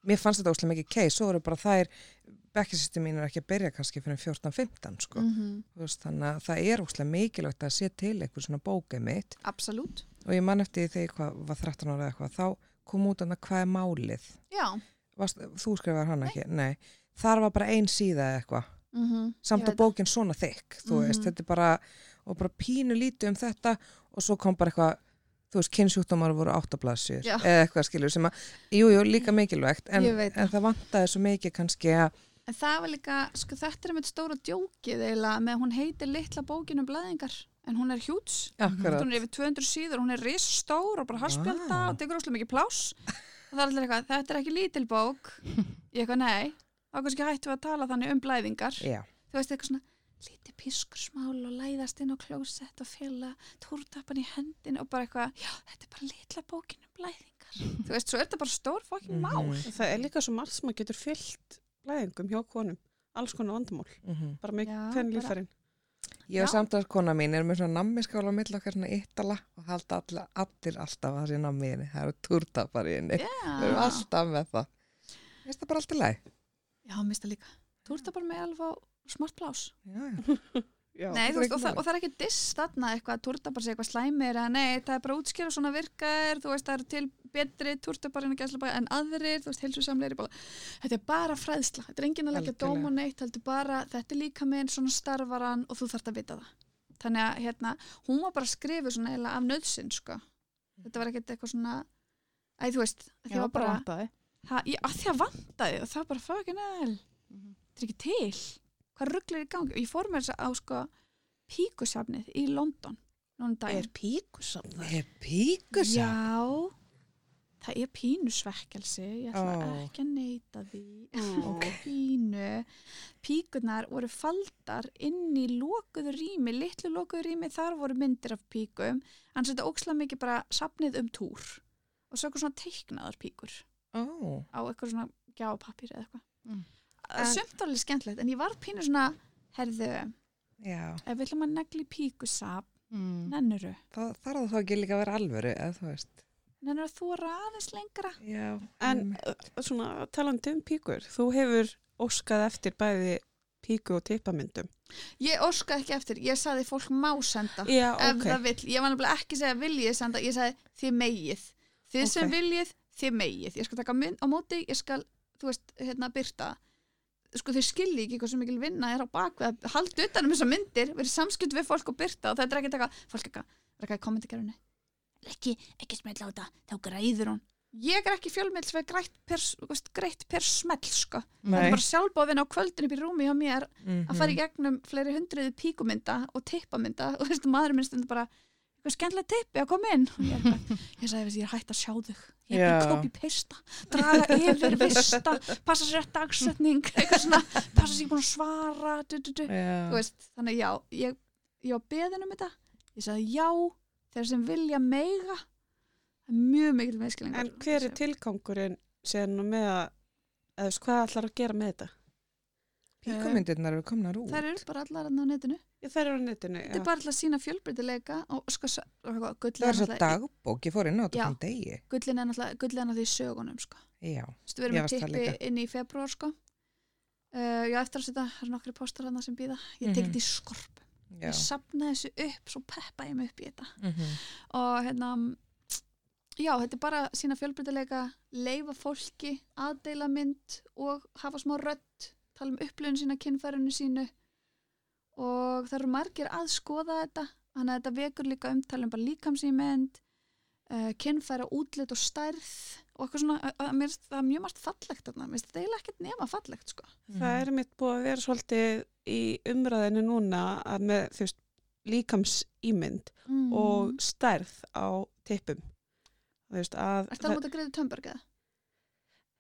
mér fannst þetta óslega mikið kei, svo voru bara þær bekkjasýsti mín er ekki að byrja kannski fyrir 14-15 sko. Mm Þú veist, þannig að það er óslega mikilvægt að sé til eitthvað svona bókið mitt. Absolutt. Og ég man eftir því hvað, var 13 ára eitthvað þá kom út annað hvað er málið? Já, Varst, þú skrifar hana ekki, nei. Þar var bara ein síða eitthvað mm samt að bókin svona þykk þú veist, Mhm. þetta er bara og bara pínu lítið um þetta og svo kom bara eitthvað þú veist, kynnsjúkdómar voru áttablasjur eða eitthvað skilur sem að, jú, jú, líka mikilvægt en, en það. vantaði svo mikið kannski að En það var líka, sko þetta er með stóra djókið eiginlega með hún heitir litla bókin um blæðingar en hún er hjúts, hún er yfir 200 síður, hún er riststór og bara harspjölda Vá. og tekur óslega mikið pláss. Og það er allir eitthvað, þetta er ekki lítil bók. Ég eitthvað nei, þá kannski hættu við að tala þannig um blæðingar já, þú veist eitthvað svona lítið pískursmál og læðast inn á klósett og fjöla túrtappan í hendin og bara eitthvað, já, þetta er bara litla bókin um blæðingar þú veist, svo er þetta bara stór fokkin mál Mhm. Það er líka svo margt sem að getur fyllt blæðingum hjá konum. Alls konar vandamál. mhm Bara með bara- lífærin. Ég og samtalskona mín er með svona nammiskála á milli okkar svona yttala og halda allir, allir alltaf að það sé nammi í henni. Það eru túrtapar í henni. Við erum alltaf með það. Veist það bara alltaf læg. Já mista líka túrtappan með alveg smart plás Já, já. Já. Nei, þú veist, og, það, og það er ekki diss þarna eitthvað að túrtapar sé eitthvað slæmir eða nei, það er bara útskýra svona virkar þú veist, það eru til betri túrtapar en, en aðrir, þú veist, heilsusamleiri bara. þetta er bara fræðsla, þetta er enginn að leggja dóm og neitt, þetta er bara þetta er líka minn, svona starfar hann og þú þarft að vita það þannig að, hérna, hún var bara skrifuð svona eiginlega af nöðsinn, sko þetta var ekkert eitthvað svona æ, þú veist, Já, var bara bara ha, ég, að því að vantaði og það bara fucking hell Mhm. þetta er ekki til. Hvað rugglir í gangi? Og ég fór með þess að á sko píkusafnið í London. Er það? Er píkusa? já. Það er pínusvekkelsi. Ég ætla Ó. ekki að neyta því. Ok. pínu. Píkurnar voru faldar inn í lokuðu rými, litlu lokuðu rými. Þar voru myndir af píkum. En þetta óksla mikið bara safnið um túr. Og svo eitthvað svona teiknaðar píkur Ó, á eitthvað svona gjápappir eða eitthvað Mm. mm. sumt alveg skemmtilegt en ég var pínu svona herðu, já. ef við ætlum að negli píkusap Mm. nennuru, Það þarf það þá ekki líka að vera alvöru, nennuru að þú aðeins lengra Já. En uh, svona talandi um píkur, þú hefur óskað eftir bæði píku og tippamyndum. ég óskaði ekki eftir, ég saði fólk má senda Já, ef ok. það vill, ég var nefnilega ekki að segja viljið senda, ég sagði þið megið þið sem Ok. viljið, þið megið. Ég skal taka mynd á móti, ég skal þú veist, hérna byrta sko þið skilji ekki hvað sem mikil vinna er á bakvið að halda utan um þessar myndir, verið samskipt við fólk og byrta og þetta er ekki taka, fólk ekki, er ekki að kommentagerunni ekki, ekki smell á þetta, þá græður hún. Ég er ekki fjölmiðl sem er greitt per, veist, greitt per smell sko það Nei. er bara sjálfbóðin á kvöldin upp í rúmi hjá mér Mhm. að fara í gegnum fleiri hundruði píkumynda og tippamynda og þú veist, maður minn stundur bara eitthvað skemmtilega tippi að koma inn? Og ég, eitthvað, ég sagði, ég er hægt að sjá þau ég er bara copy paste draga yfir vista, passa sér rétt dagsetning eitthvað svona, passa sér búin að svara du, du, du. Veist, þannig já ég, ég var beðin um þetta. Ég sagði já, þeir sem vilja meiga það er mjög mikil meðskilingar En hver er tilgangurinn sér nú með að, eða hvað ætlar að gera með þetta? Píkumyndirnar eru komnar út. þær eru bara allar þarna á netinu Já, það er á netinu, þetta er bara að sína fjölbreytileika og sko, og eitthvað, gullið Það er svo dagbók, ég fór inn á þetta Já. þann degi. gullin er náttúrulega gullin er náttúrulega í sögunum sko. Já. Þú veist, við erum Ég með varst það tippi inn í februar sko. uh, ég á eftir að setja það er nokkri postar hann sem býða ég tek Mhm. þetta í skorp Já. ég sapna þessu upp, svo peppa ég mig upp í þetta Mhm. og hérna já, þetta er bara sína fjölbreytileika leifa fólki, aðdeila mynd og hafa smá rödd tala um upplifun sína, kynfærinu sínu og það eru margir að skoða þetta þannig að þetta vekur líka umtalum bara líkamsýmynd uh, kynfæra útlit og stærð og eitthvað svona, að, að, finnst það er mjög margt fallegt þarna, mér finnst þetta eiginlega ekkert nema fallegt sko. Það er mitt búið að vera svolítið í umræðinu núna að með þú veist, líkamsýmynd mm. og stærð á tippum. Þú veist, að, Er það mútið að greiða tömberg eða?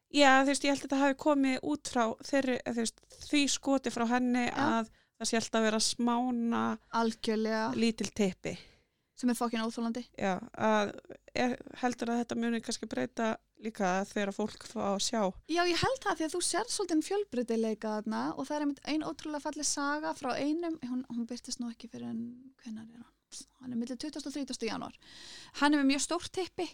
Já, þú veist, ég held að þetta hafi komið út frá þeirri, þú veist, því skoti frá henni Já. að það sé alltaf að vera smána Algjörlega, lítil tippi. sem er fokkin óþólandi Já, að er, heldur að þetta muni kannski breyta líka þegar fólk fá að sjá. Já, ég held það því að þú sér svolítið fjölbreytileika þarna og það er einmitt ein ótrúlega falleg saga frá einum, hún, hún byrtist nú ekki fyrir en hvenær er hann? Hann er millir 20. og 30. janúar. Hann er með mjög stórt tippi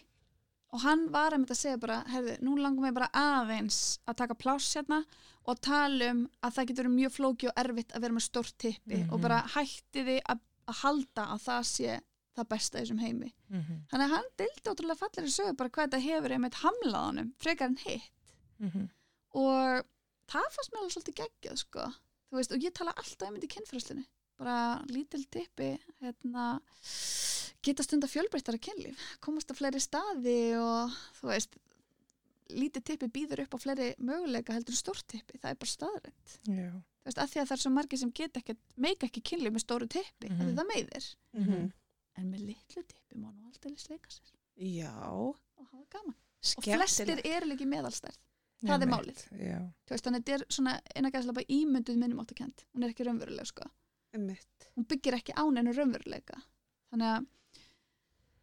og hann var einmitt að segja bara, herði, nú langum við bara aðeins að taka pláss hérna og tala um að það getur mjög flóki og erfitt að vera með stórt tippi Mhm. og bara hætti því að, að halda að það sé það besta í þessum heimi. Mhm, Þannig að hann dildi ótrúlega fallegri sögu bara hvað þetta hefur einmitt hamlað honum, frekar en hitt mhm, og það fannst mér alveg svolítið geggjað sko. veist, og ég tala alltaf einmitt í kynfræslinu bara lítil tippi hérna, geta stunda fjölbreyttara kynlíf komast að fleiri staði og þú veist lítið tippi býður upp á fleiri möguleika heldur en stórt tippi, það er bara staðrænt þú veist, að því að það er svo margir sem geta ekki meika ekki kynlíf með stóru tippi mm Mhm. það meiðir, Mm en með litlu tippi má nú alltaf sleika sér Já, og hafa gaman og skemmtilegt. flestir eru í meðalstærð Það er Einmitt, málið. Já. Þú veist, þannig að þetta er svona eina gæðslega bara ímynduð minnumáttakend. Hún er ekki raunveruleg, sko. Hún byggir ekki á neinu raunveruleika. Þannig að,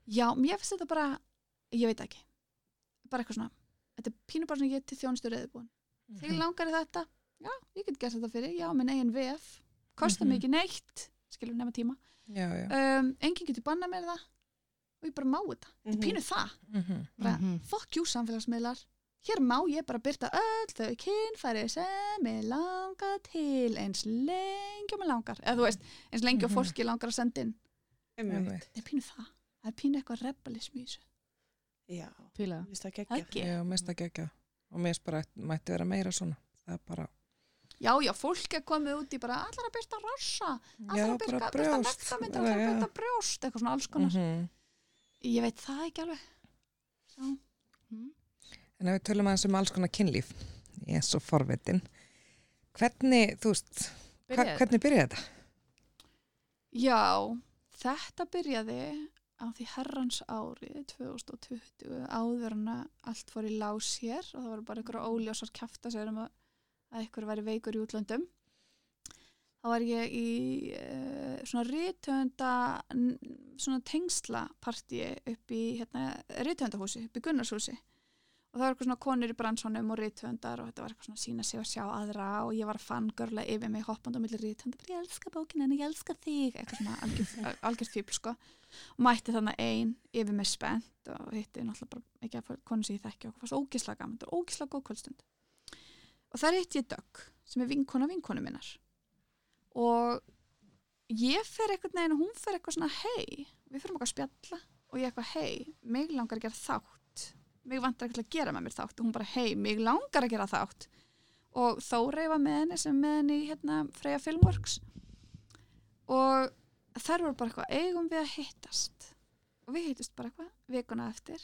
já, mér finnst þetta bara, ég veit ekki, bara eitthvað svona, þetta er pínu bara svona ég til þjónustu reyðbúin. Þig Mhm. langar í þetta? Já, ég get gert þetta fyrir, já, minn eigin VF. Kostar Mhm. mig ekki neitt, skilur nema tíma. Já, já. Um, enginn getur banna mér það og ég bara má þetta. Þetta er pínu það. Mhm, Bara, Mhm. fuck you samfélagsmiðlar hér má ég bara byrta öll þau kynfæri sem ég langar til eins lengi og mér langar eða þú veist, eins lengi og Mhm. fólki langar að senda inn það er pínu það, það er pínu eitthvað rebellism í þessu Já, Fíla. mér finnst það geggjað. ekki, Já, mest að gegja. Og mér að mætti vera meira svona. Það er bara, já já, fólk er komið út í bara allar að byrta rossa allar já, að byrta, bara byrta brjóst. nektarmyndir allar að Já. byrta brjóst, eitthvað svona alls konar Mhm. ég veit það ekki alveg já, En ef við tölum aðeins um alls konar kynlíf, ég er svo forvitin. Hvernig, þú veist, hva, Byrjaði. hvernig byrjaði þetta? Já, þetta byrjaði á því herrans ári 2020 áður en að allt fór í lás hér og það voru bara einhverja óljósar kjafta sér um að, að einhver væri veikur í útlöndum. Þá var ég í uh, svona rítöfunda svona tengslapartíi upp í hérna, rítöfundahúsi, upp í Gunnarshúsi og það var eitthvað svona konur í brannsónum og rítöfundar og þetta var eitthvað svona að sína sig og sjá aðra og ég var fangörla yfir mig hoppandi á milli rítöfundar, bara ég elska bókina en ég elska þig, eitthvað svona algjörð algjör fíbl sko. Og mætti þannig ein yfir mig spennt og hitti náttúrulega bara ekki að konu sem ég þekki og fannst ógislega gaman, þetta var ógislega góð kvöldstund. Og þar hitti ég Dögg sem er vinkona vinkonu minnar. Og ég fer eitthvað neginn og hún fer eitthvað svona hei, við fyrir mig vantar ekki að gera með mér þátt. Og hún bara hei, mig langar að gera þátt. Og Þórey var með henni sem með henni hérna, Freyja Filmworks. Og þær voru bara eitthvað eigum við að hittast? Og við hittust bara eitthvað vikuna eftir.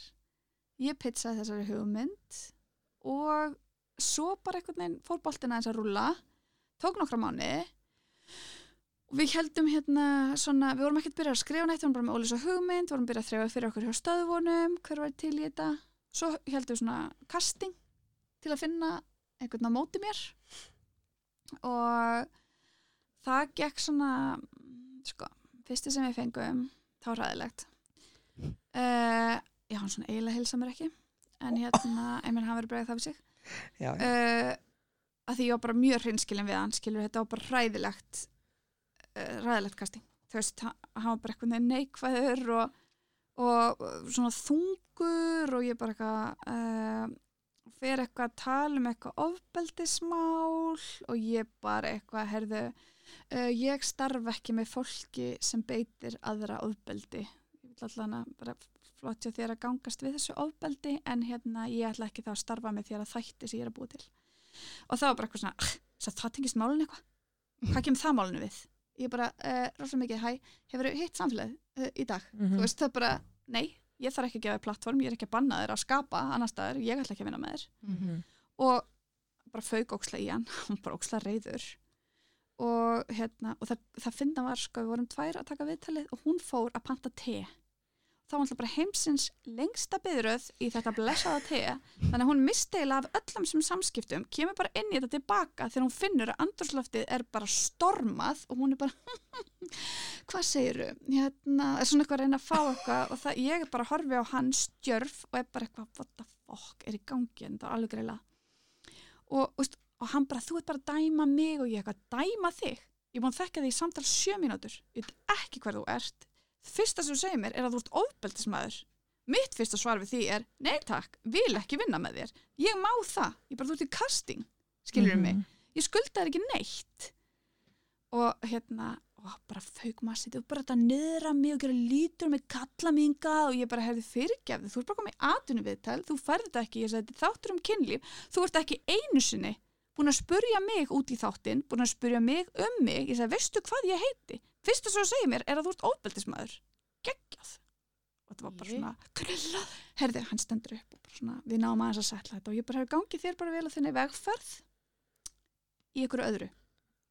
Ég pizzaði þessari hugmynd. Og svo bara einhvern veginn fór boltina eins að rúlla. Tók nokkra mánu og við heldum hérna svona, við vorum ekkert byrjað að skrifa neitt. Við vorum bara með ólýsa hugmynd, vorum byrjað að þrjáða fyrir okkur hjá stöðvonum, hver var til í þetta svo heldum við svona casting til að finna einhvern á móti mér. Og það gekk svona sko, fyrsti sem við fengum þá ræðilegt uh, já, hann svona eiginlega hilsa mér ekki en hérna, menn hann verið bregðið það við sig. Já, já. uh, að því ég var bara mjög hreinskilin við hann skilur þetta var bara ræðilegt uh, ræðilegt casting. Þú veist, hann var bara eitthvað neikvæður og, og svona þungur og ég bara eitthvað uh, fer eitthvað að tala um eitthvað ofbeldismál og ég bara eitthvað, herðu uh, ég starf ekki með fólki sem beitir aðra ofbeldi. Ég vil allan að bara flott hjá þér að gangast við þessu ofbeldi en hérna ég ætla ekki þá að starfa með þér að þætti sem ég er að búa til. Og var bara eitthvað svona "Ah, svo það tengist málun eitthvað. Hvað kemur það málunu við? Ég bara, uh, rosalega mikið, hæ, hefur hitt samfélagið uh, í dag? Mhm. þú veist það bara, nei, ég þarf ekki að gefa þér plattform, ég er ekki að banna þér að skapa annar staðar, ég ætla ekki að vinna með þér. Mhm. og bara fauk óksla í hann, hann bara óksla reyður og hérna og það, það finna var sko, við vorum tvær að taka viðtalið og hún fór að panta te þá var alltaf bara heimsins lengsta byðröð í þetta blessaða te þannig að hún misti eiginlega af öllum sem samskiptum kemur bara inn í þetta tilbaka þegar hún finnur að andurslaftið er bara stormað og hún er bara hvað segiru? Hérna, er svona eitthvað að reyna að fá eitthvað? Og það, ég er bara að horfi á hann stjörf og er bara eitthvað, what the fuck er í gangi? En það er alveg greila og, og, og hann bara, þú ert bara að dæma mig og ég eitthvað, dæma þig. Ég er búin að þekka þig í samtal sjö mínútur. Ég veit ekki hver þú ert fyrsta sem þú segir mér er að þú ert ofbeldismæður mitt fyrsta svar við því er nei takk, vil ekki vinna með þér. Ég má það, ég bara þú ert í casting. Skilur Mhm. mig, ég skulda þér ekki neitt. Og hérna og bara fauk maður sitt og bara þetta niðra mig og gera lítur með kalla minga og ég bara hefði fyrirgefði þú ert bara komið í atvinnu viðtal, þú færði þetta ekki ég sagði þáttur um kynlíf, þú ert ekki einu sinni búin að spurja mig út í þáttin búin að spurja mig um mig. Ég sagði, veistu hvað ég heiti fyrsta sem þú segir mér er að þú ert óbeldismæður geggjað. Og þetta var bara Ég- svona, grilla herði, hann stendur upp og bara svona, við náum aðeins að setla þetta. Og ég bara hefur gangið þér bara vel að þinni vegferð í ykkur öðru.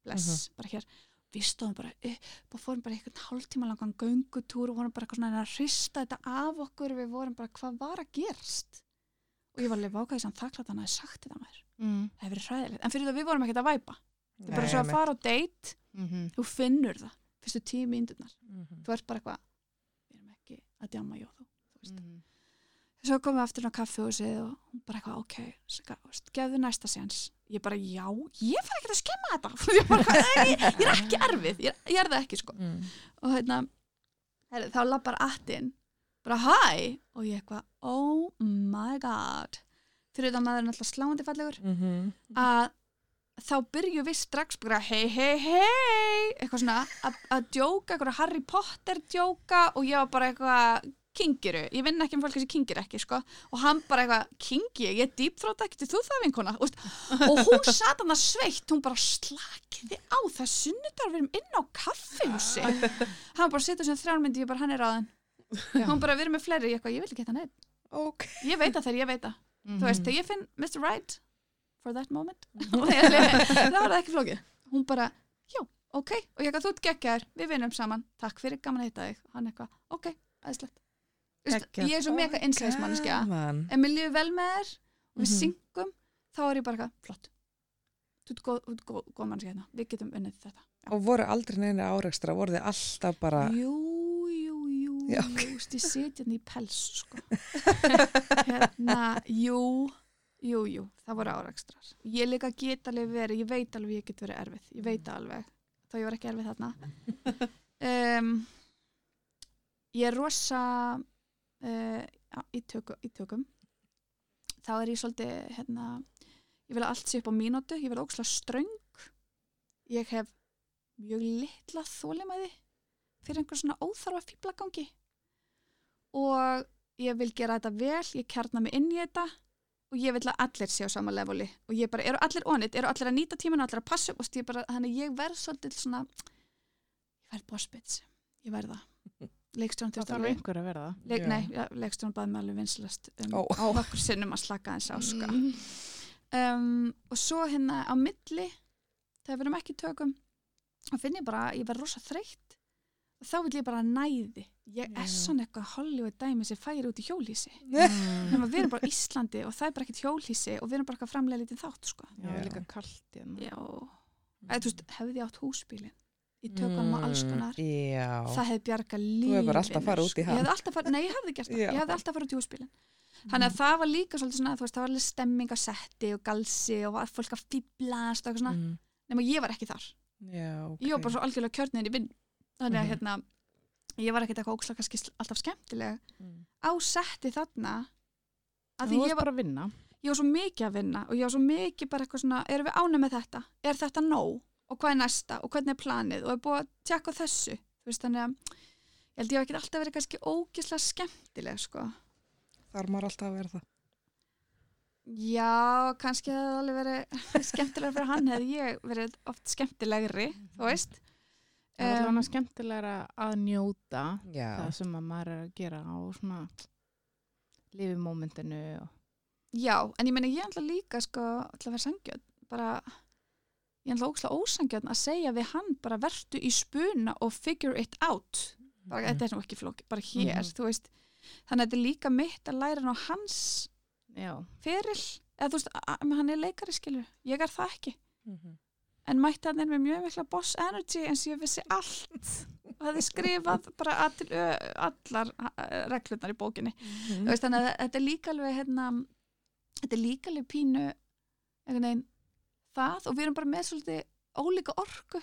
Bless, bara hér. Við stóðum bara upp og fórum bara einhvern hálftíma langan göngutúr og vorum bara eitthvað svona að hrista þetta af okkur. Við vorum bara hvað var að gerast? Og ég var alveg vákaði sem þakklátt hann að sagt þetta maður. Mm. það hefur verið hræðilegt, en fyrir það við vorum ekkert að væpa. Það er bara svo að fara á date. Mhm. þú finnur það, fyrstu tíu mínúturnar Mhm. þú ert bara eitthvað við erum ekki að djama jó þú, þú veist Mhm. svo komum við aftur á kaffehúsið og hún bara eitthvað, ok, veist, gefðu næsta séns ég bara, já, ég fara ekki að skemma þetta ég, bara, "Hvað, ég, ég er ekki erfið ég, ég er það ekki, sko Mm. og hérna, þá lappar attin bara hæ og ég eitthvað, oh my god fyrir þetta maður er alltaf sláandi fallegur Mhm. að þá byrju við strax bara hei hei hei eitthvað svona að- að djóka, eitthvað Harry Potter djóka og ég var bara eitthvað kingiru, ég vinn ekki um fólki sem kingir ekki sko, og hann bara eitthvað kingi, ég? Er dýpfrátt ekki til þú það vinkona? Og, hún sat hann að sveitt hún bara slakiði á það sunnudagur við erum inn á kaffihúsi. Hann bara situr sem þrjármyndi ég bara hann er aðein hún bara við erum með fleiri, ég, eitthvað, ég vil ekki þetta neitt Ok. ég veit það þegar ég veit það. Mhm. þú veist, þegar ég finn Mr. Right for that moment. Og það var ekki flókið. Hún bara, já, ok. Og ég eitthvað, þú ert geggjar, við vinnum saman. Takk fyrir, gaman að hitta þig, hann eitthvað ok, aðeinslegt ég er svo mega innsæðismannskja Gaman. ef mér líður vel með þér og við Mhm. syngum, þá er ég bara eitthvað flott, þú ert góð, góð, góð mannskja hérna, við getum unnið þetta. Og voru aldrei neina áreikstra, voru þið alltaf bara, Jú, jú, jú, Já, veist, ég sitja hérna í pels, sko. hérna, jú, jú, jú, það voru árakstrar. Ég líka get alveg verið, ég veit alveg ég get verið erfið, ég veit það alveg, þá ég var ekki erfið þarna. Um, ég er rosa uh, í, töku, í tökum, þá er ég svolítið, hérna, ég vil að allt sé upp á mínútu, ég vil óksla ströng, ég hef mjög litla þólimaði fyrir einhver svona óþarfa fýblagangi og ég vil gera þetta vel, ég kjarna mig inn í þetta og ég vil að allir sé á sama leveli og ég bara, eru allir onit, eru allir að nýta tímanu allir að passa upp og ég bara, þannig að ég verð svolítið svona, ég verð bossbits ég verð það leikstjórn til Það þarf einhver að vera það. Leik, Já. nei, ja, leikstjórn baði mig alveg vinslast um, Ó. á okkur sinnum að slaka þess á sko. Mm. um, og svo hérna á milli þegar við erum ekki tökum þá finn ég bara, ég verð rosa þreytt þá vil ég bara næði ég er svona eitthvað Hollywood dæmi sem færi út í hjólhísi Mm. Við erum bara á Íslandi og það er bara ekkert hjólhísi og við erum bara eitthvað framlega lítið þátt sko. Já, líka kalt hérna. þú hefði ég átt húsbílin í tökunum og alls konar Mm, Já. það hefði bjarga lífinu hefur bara alltaf farið út í hann. ég hefði alltaf farið, nei ég hefði gert það ég hefði alltaf farið út í húsbílin þannig að það var líka svolítið svona, þú veist, það var alveg stemming að setti og galsi og fólk að fýblast og eitthvað svona, Mm. nema ég var ekki þar Já, ok. ég var bara svo algjörlega kjörnin í vinn þannig að Mhm. hérna ég var ekkert eitthvað ókslega kannski alltaf skemmtileg Mm. á setti þarna að því ég var, bara að vinna. ég var svo mikið að vinna og ég var svo mikið bara eitthvað svona erum við ánum með þetta, er þetta nóg og hvað er næsta og hvernig er planið og er búið að tjekka þessu Þú veist, þannig að ég held ég hef ekki alltaf verið kannski ógislega skemmtileg sko. Þar maður alltaf að vera það. já, kannski hefði alveg verið skemmtilega fyrir hann hefði ég verið oft skemmtilegri þú veist Það er alveg skemmtilegra að njóta Já. það sem að maður er að gera og svona lifi mómentinu og Já, en ég meina ég ætla líka sko, ætla að vera sangjöld bara, ég ætla ókslega ósangjöld að segja við hann bara vertu í spuna og figure it out. Bara, þetta er nú ekki flóki, bara hér Mhm. þú veist, þannig að þetta er líka mitt að læra hann á hans já, feril eða þú veist, hann er leikari skilur ég er það ekki, Mhm. En mætti hann er með mjög mikla boss energy eins og ég vissi allt. Og hefði skrifað bara all, allar reglurnar í bókinni. Þú veist, þannig að þetta er líka alveg hérna, þetta er líka alveg pínu veginn það og við erum bara með svolítið ólíka orku.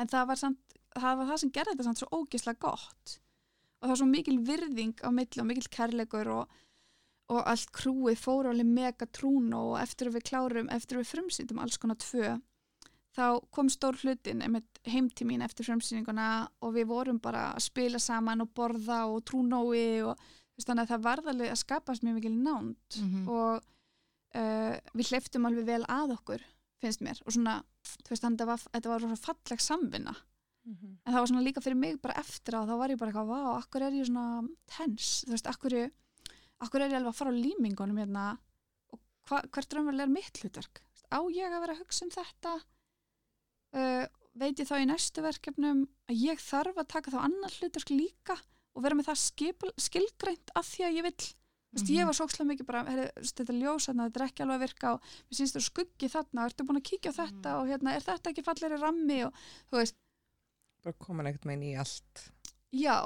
En það var samt það var það sem gerði þetta samt svo ógislega gott. Og það var svo mikil virðing á milli og mikil kærleikur og, og allt krúið fór alveg mega trún og eftir að við klárum, eftir að við frumsýndum alls konar tvö þá kom stór hlutin einmitt heim til mín eftir frumsýninguna og við vorum bara að spila saman og borða og trúnói og þannig að það varð alveg að skapast mjög mikil nánd Mhm. og uh, við hleyftum alveg vel að okkur finnst mér og svona, þú veist, þannig að þetta var, rosa falleg samvinna. Mhm. en það var svona líka fyrir mig bara eftir á þá var ég bara eitthvað, vá, akkur er ég svona tens, þú veist, akkur, akkur er ég alveg að fara á límingunum hérna? Og hva, hvert raunverulega er mitt hlutverk? Á ég að vera að hugsa um þetta uh, veit ég þá í næstu verkefnum að ég þarf að taka þá annar hlutverk líka og vera með það skipul, skilgreint af því að ég vill. Þú veist, ég Mhm. var svo ókslega mikið bara, veist, þetta er ljós þarna, þetta er ekki alveg að virka og mér syns þú skuggi þarna, ertu búin að kíkja á þetta og hérna, er þetta ekki falleri rammi? Og þú veist, bara komin ekkert með í allt. Já,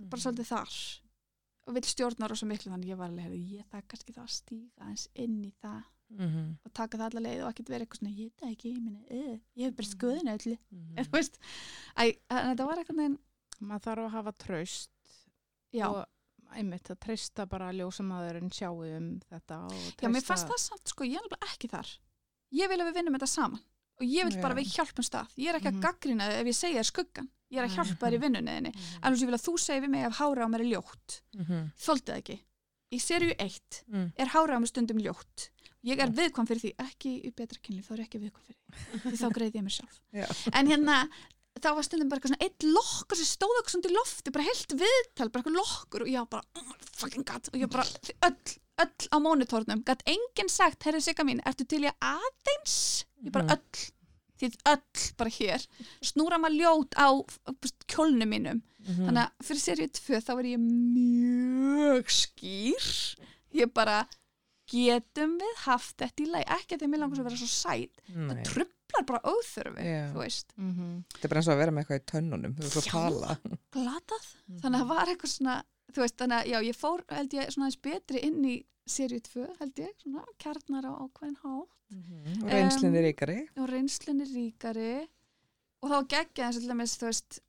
bara svolítið þar. Og vill stjórna rosa miklu þannig ég var alveg, herri, ég það kannski þá að stíga eins inn í það Mhm. og taka það alla leið og ekkert vera eitthvað svona, ég það ekki, ég minni, uh, ég hef bara skoðinu öllu, Mhm. en þú veist, en þetta var eitthvað neginn, maður þarf að hafa traust já, og einmitt að treysta bara að ljósamaðurinn sjáu um þetta og treysta já, mér fannst það samt, sko, ég er alveg ekki þar, ég vil að við vinnum þetta saman og ég vil bara Já. að við hjálpum stað, ég er ekki Mhm. að gaggrina þig ef ég segja þér skuggan, ég er að hjálpa þér í vinnunniðinni, Mhm. alveg sem ég vil að þú segir við mig ef hára á mér er ljótt, Mhm. þóldi það ekki, í serju 1 Mhm. er hára á mér stundum ljótt, ég er viðkvæm fyrir því, ekki í betra kynlíf, þá er ég ekki viðkvæm fyrir því, þá greiði ég mér sjálf. Já. En hérna, þá var stundum bara eitthvað svona eitt lokkur sem stóð okkur svona í lofti, bara heilt viðtal, bara eitthvað lokkur og ég var bara, oh, fucking god, og ég bara, öll, öll á mónitornum, gætt enginn sagt, herri Sigga mín, ertu til ég aðeins? Ég bara Mhm. öll, þið öll bara hér, snúra maður ljót á kjólnum mínum, Mhm. þannig að fyrir seríu 2 þá er ég mjög skýr, ég bara, getum við haft þetta í lagi, ekki að því að mér langar svo að vera svo sæt, Nei. það trublar bara óþörfi, þú veist. Mhm. þetta er bara eins og að vera með eitthvað í tönnunum þú veist að Já. tala glatað þannig að það var eitthvað svona veist, þannig að já, ég fór held ég svona aðeins betri inn í seríu 2 held ég, svona kjarnar á ákveðin há Mhm. og reynslinn er ríkari. og reynslunni ríkari. Og þá geggja eins og til dæmis, þú veist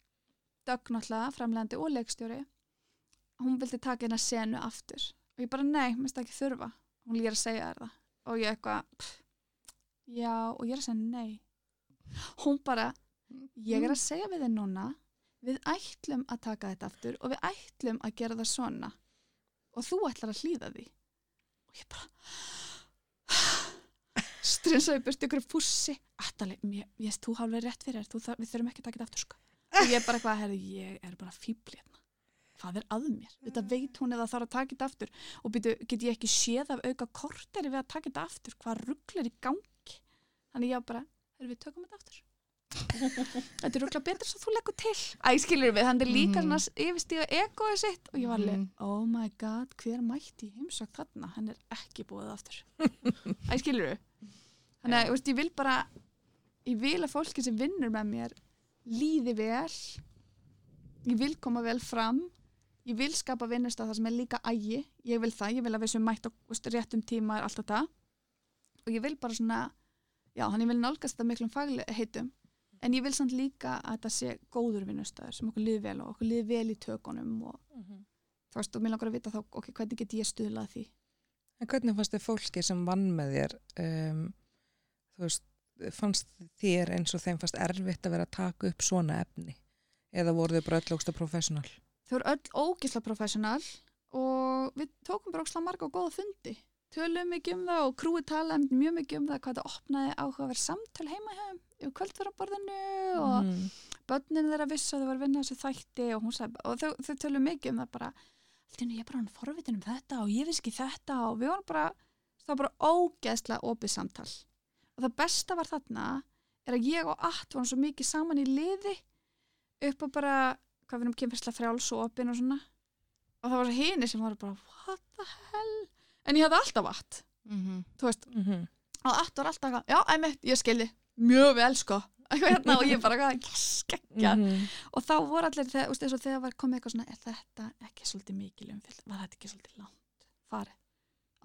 Dögg náttúrulega, framlegandi og leikstjóri hún vildi taka hérna senu aftur. Og ég bara nei, minnst það ekki þurfa. Hún líka að segja það. Og ég eitthvað pff, já, og ég er að segja nei. Hún bara ég er að segja við þið núna við ætlum að taka þetta aftur og við ætlum að gera það svona. Og þú ætlar að hlýða því. og ég bara strinsaði burt ykkur fússi. Attali, mér, ég, þú hálfur rétt fyrir þér. Þú, þar, við þurfum ekki að taka þetta aftur sko. Og ég er bara eitthvað, herri, ég er bara fíbl hérna. Hvað er að mér, þetta veit hún eða þarf að taka þetta aftur. Og byrju, get ég ekki séð af auka korteri við að taka þetta aftur? Hvað ruggl er í gangi? Þannig ég bara, erum við tökum þetta aftur þetta er ruggla betur svo þú leggur til. Æ, skilur við, þannig líka Mhm. svona yfirstíða egoið sitt og ég var alveg, Mhm. oh my god hver mætti heimsökt þarna? Hann er ekki búið aftur. Æ, skilur við þannig að, þú veist, ég vil bara ég vil að fólki sem vinnur með mér líði vel. Ég vil koma vel fram. Ég vil skapa vinnustaf það sem er líka ægi. Ég vil það, ég vil að við sem mætt á réttum tíma er allt þetta. Og ég vil bara svona já, hann ég vil nálgast þetta miklum fagli heitum en ég vil samt líka að þetta sé góður vinnustafur sem okkur líði vel og okkur líði vel í tökunum og þú veist, og mér langar að vita þá, ok, hvernig get ég stuðlað að því En hvernig fannst þið fólki sem vann með þér, um, þú veist, fannst þér eins og þeim fannst erfitt að vera að taka upp svona efni? Eða voru þau bara öll ógsta professional? þau eru öll ógisla professional og við tókum bara ógisla marga og góða fundi tölum mikið um það og krúi talaði mjög mikið um það hvað það opnaði áhugaverð samtöl heima hjá þeim í kvöldfæraborðinu og Mhm. börnin þeirra vissu að þau var að vinna þessu þætti og, sagði, og þau, þau tölum mikið um það bara allt einu ég er bara hann forvitin um þetta og ég vissi ekki þetta og við varum bara það var bara ógeðslega opið samtal og það besta var þarna er að ég og Att varum svo mikið saman í liði upp á bara hvað við erum kemfærslega frjáls og opin og svona og það var hini sem var bara what the hell en ég hafði alltaf Att Mhm. þú veist, Mhm. og Att var alltaf já, einmitt, ég skildi mjög vel sko. Hérna, og ég bara, yes, geggja. Mhm. og þá voru allir, þegar, og þegar var komið eitthvað svona, er þetta ekki svolítið mikil umfylg var þetta ekki svolítið langt farið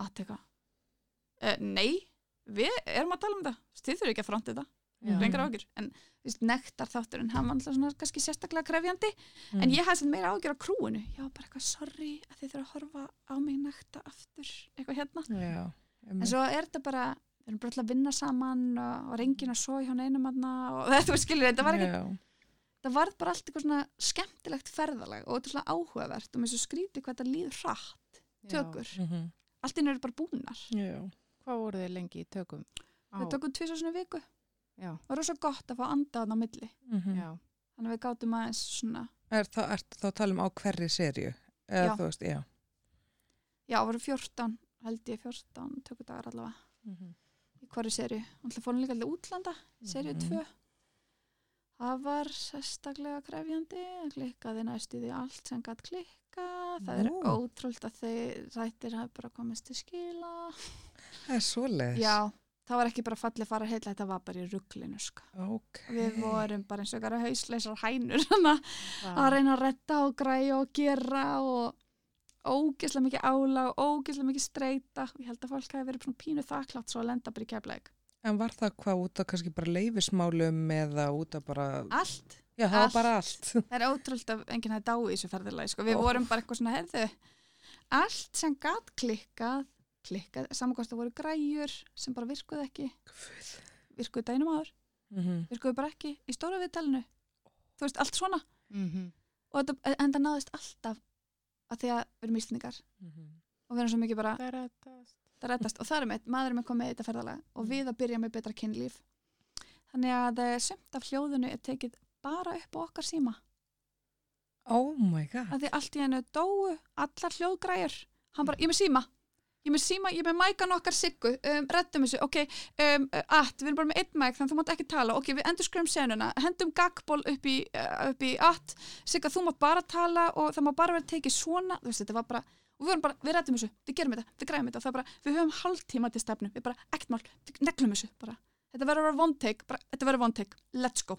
að teka uh, nei, við erum að tala um það. Þurfum ekki að fronta þetta, Já. lengra ágjur en veist, nektar þátturinn hann var alltaf svona kannski sérstaklega krefjandi. Mhm. en ég hafði sem meira ágjur á krúinu. Já, bara eitthvað sorry að þið þurfum að horfa á mig nekta aftur, eitthvað hérna. Já, en svo er þetta bara við erum bara alltaf að vinna saman og, og reyngin að svo hjá neinum aðna og þetta var skilur, þetta var ekki Já. það varð bara allt eitthvað svona skemmtilegt ferðalag og þetta er svona áhugavert og mér svo skrítið hvað þetta líður hratt tökur, Mhm. allt inn eru bara búnar Já. Hvað voru þið lengi í tökum? Við tökum tvisar svona viku, Já, það var rosa gott að fá andað á milli, Mhm. já. þannig að við gátum aðeins svona, Er það, er þá að tala um á hverri serju? Eða Já. veist, já. já, það voru 14 held ég 14 tökudagar allavega Mhm. Í hverju serju, alltaf fórum líka allir útlanda Mhm. 2 það var sérstaklega krefjandi, það klikkaði næstu því allt sem gætt klikka það er Nú. ótrúld að þeir rættir hafi bara komist til skila Það er svoleiðis. Já, það var ekki bara fallið fara heila, þetta var bara í rugglinu sko. Ok. Við vorum bara eins og eitthvað hausleisar hænur að reyna að redda og græja og gera og ógeðslega mikið álag og ógeðslega mikið streyta. Ég held að fólk hafi verið svona pínu þakklátt svo að lenda bara í kefleik. En var það hvað út af kannski bara leifismálum eða út af bara... Allt. Já, það var allt. bara allt. Það er ótrúld að enginn hafi dáið í þessu ferðilagi sko. Við Ó. vorum bara eitthvað svona, heyrðu, allt sem gat klikkað, klikkað, saman það voru græjur sem bara virkuð ekki, Guð. virkuð dænum áður. Mhm. virkuðu bara ekki í stóra viðtalinu þú veist, allt svona mm og þetta, en það náðist alltaf að því að við erum íslendingar Mhm. og við erum svo mikið bara það þetta. það reddast og það er meitt, maður er með komið í þetta ferðalega og við að byrja með betra kynlíf þannig að eh, sumt af hljóðinu er tekið bara upp á okkar síma Oh my god. að því allt í hennu dóu allar hljóðgræjur hann bara, ég með síma ég er með síma, ég er með mækan okkar siggu. Um, reddum þessu, ok, um, at við erum bara með einn mæk, þannig að þú mátt ekki tala. Ok, við endur skrum senuna, hendum gagból upp í, uh, upp í at, sigga þú mátt bara tala og það má bara vera tekið svona, þú veist, þetta var bara og við bara, við reddum þessu, við gerum þetta, við græðum þetta. Og það bara, við höfum hálftíma til stefnu. Við bara, ekkert mál, neglum þessu bara. Þetta verður að vera one take, bara, þetta verður one take. Let's go.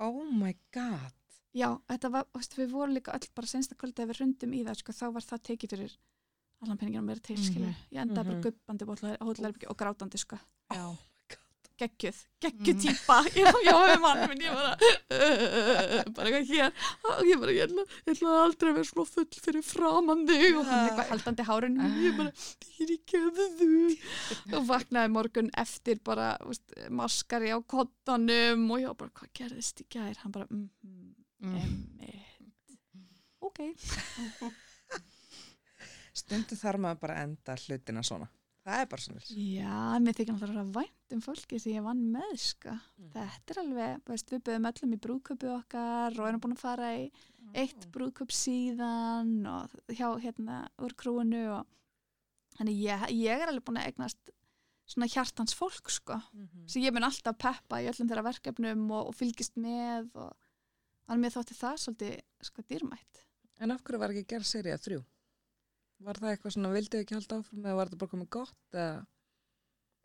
Oh my god. Já, þetta var, veist, við vorum líka öll bara sensta kvöldi að við rundum í það, sko, þá var það tekið fyrir allan peningin að vera til, Mhm. skilur. Ég endaði Mhm. bara guppandi á hótelherbyggi og grátandi, sko. Oh. Geggjuð, geggjuð Mhm. típa. Já, já, við mann, minn, ég bara, bara eitthvað hér. Og ég bara, ég ætla, ég ætla aldrei að vera svona full fyrir framan þig og hann eitthvað haldandi hárun. Ég bara, fyrirgeðu þú. Og vaknaði morgun eftir bara, veist, maskari á kottanum og ég var bara, hvað gerðist í gær? Hann bara, mhm, mm Mm. Ok. Stundu þarf maður bara að enda hlutina svona. Það er bara svona. Já, mér þykir náttúrulega vænt um fólki sem ég vann með, sko. Þetta er alveg, veist, við byrðum öllum í brúköpu okkar og erum búin að fara í eitt brúköp síðan og hjá hérna úr krúinu og þannig ég, ég er alveg búin að eignast svona hjartans fólk, sko. Mhm. Sem ég mun alltaf peppa í öllum þeirra verkefnum og, og fylgist með og mér þótti það svolítið, sko, dýrmætt. En af hverju var ekki gerð serið að þrjú? Var það eitthvað svona, vildu ekki halda áfram eða var þetta bara komið gott? Eða?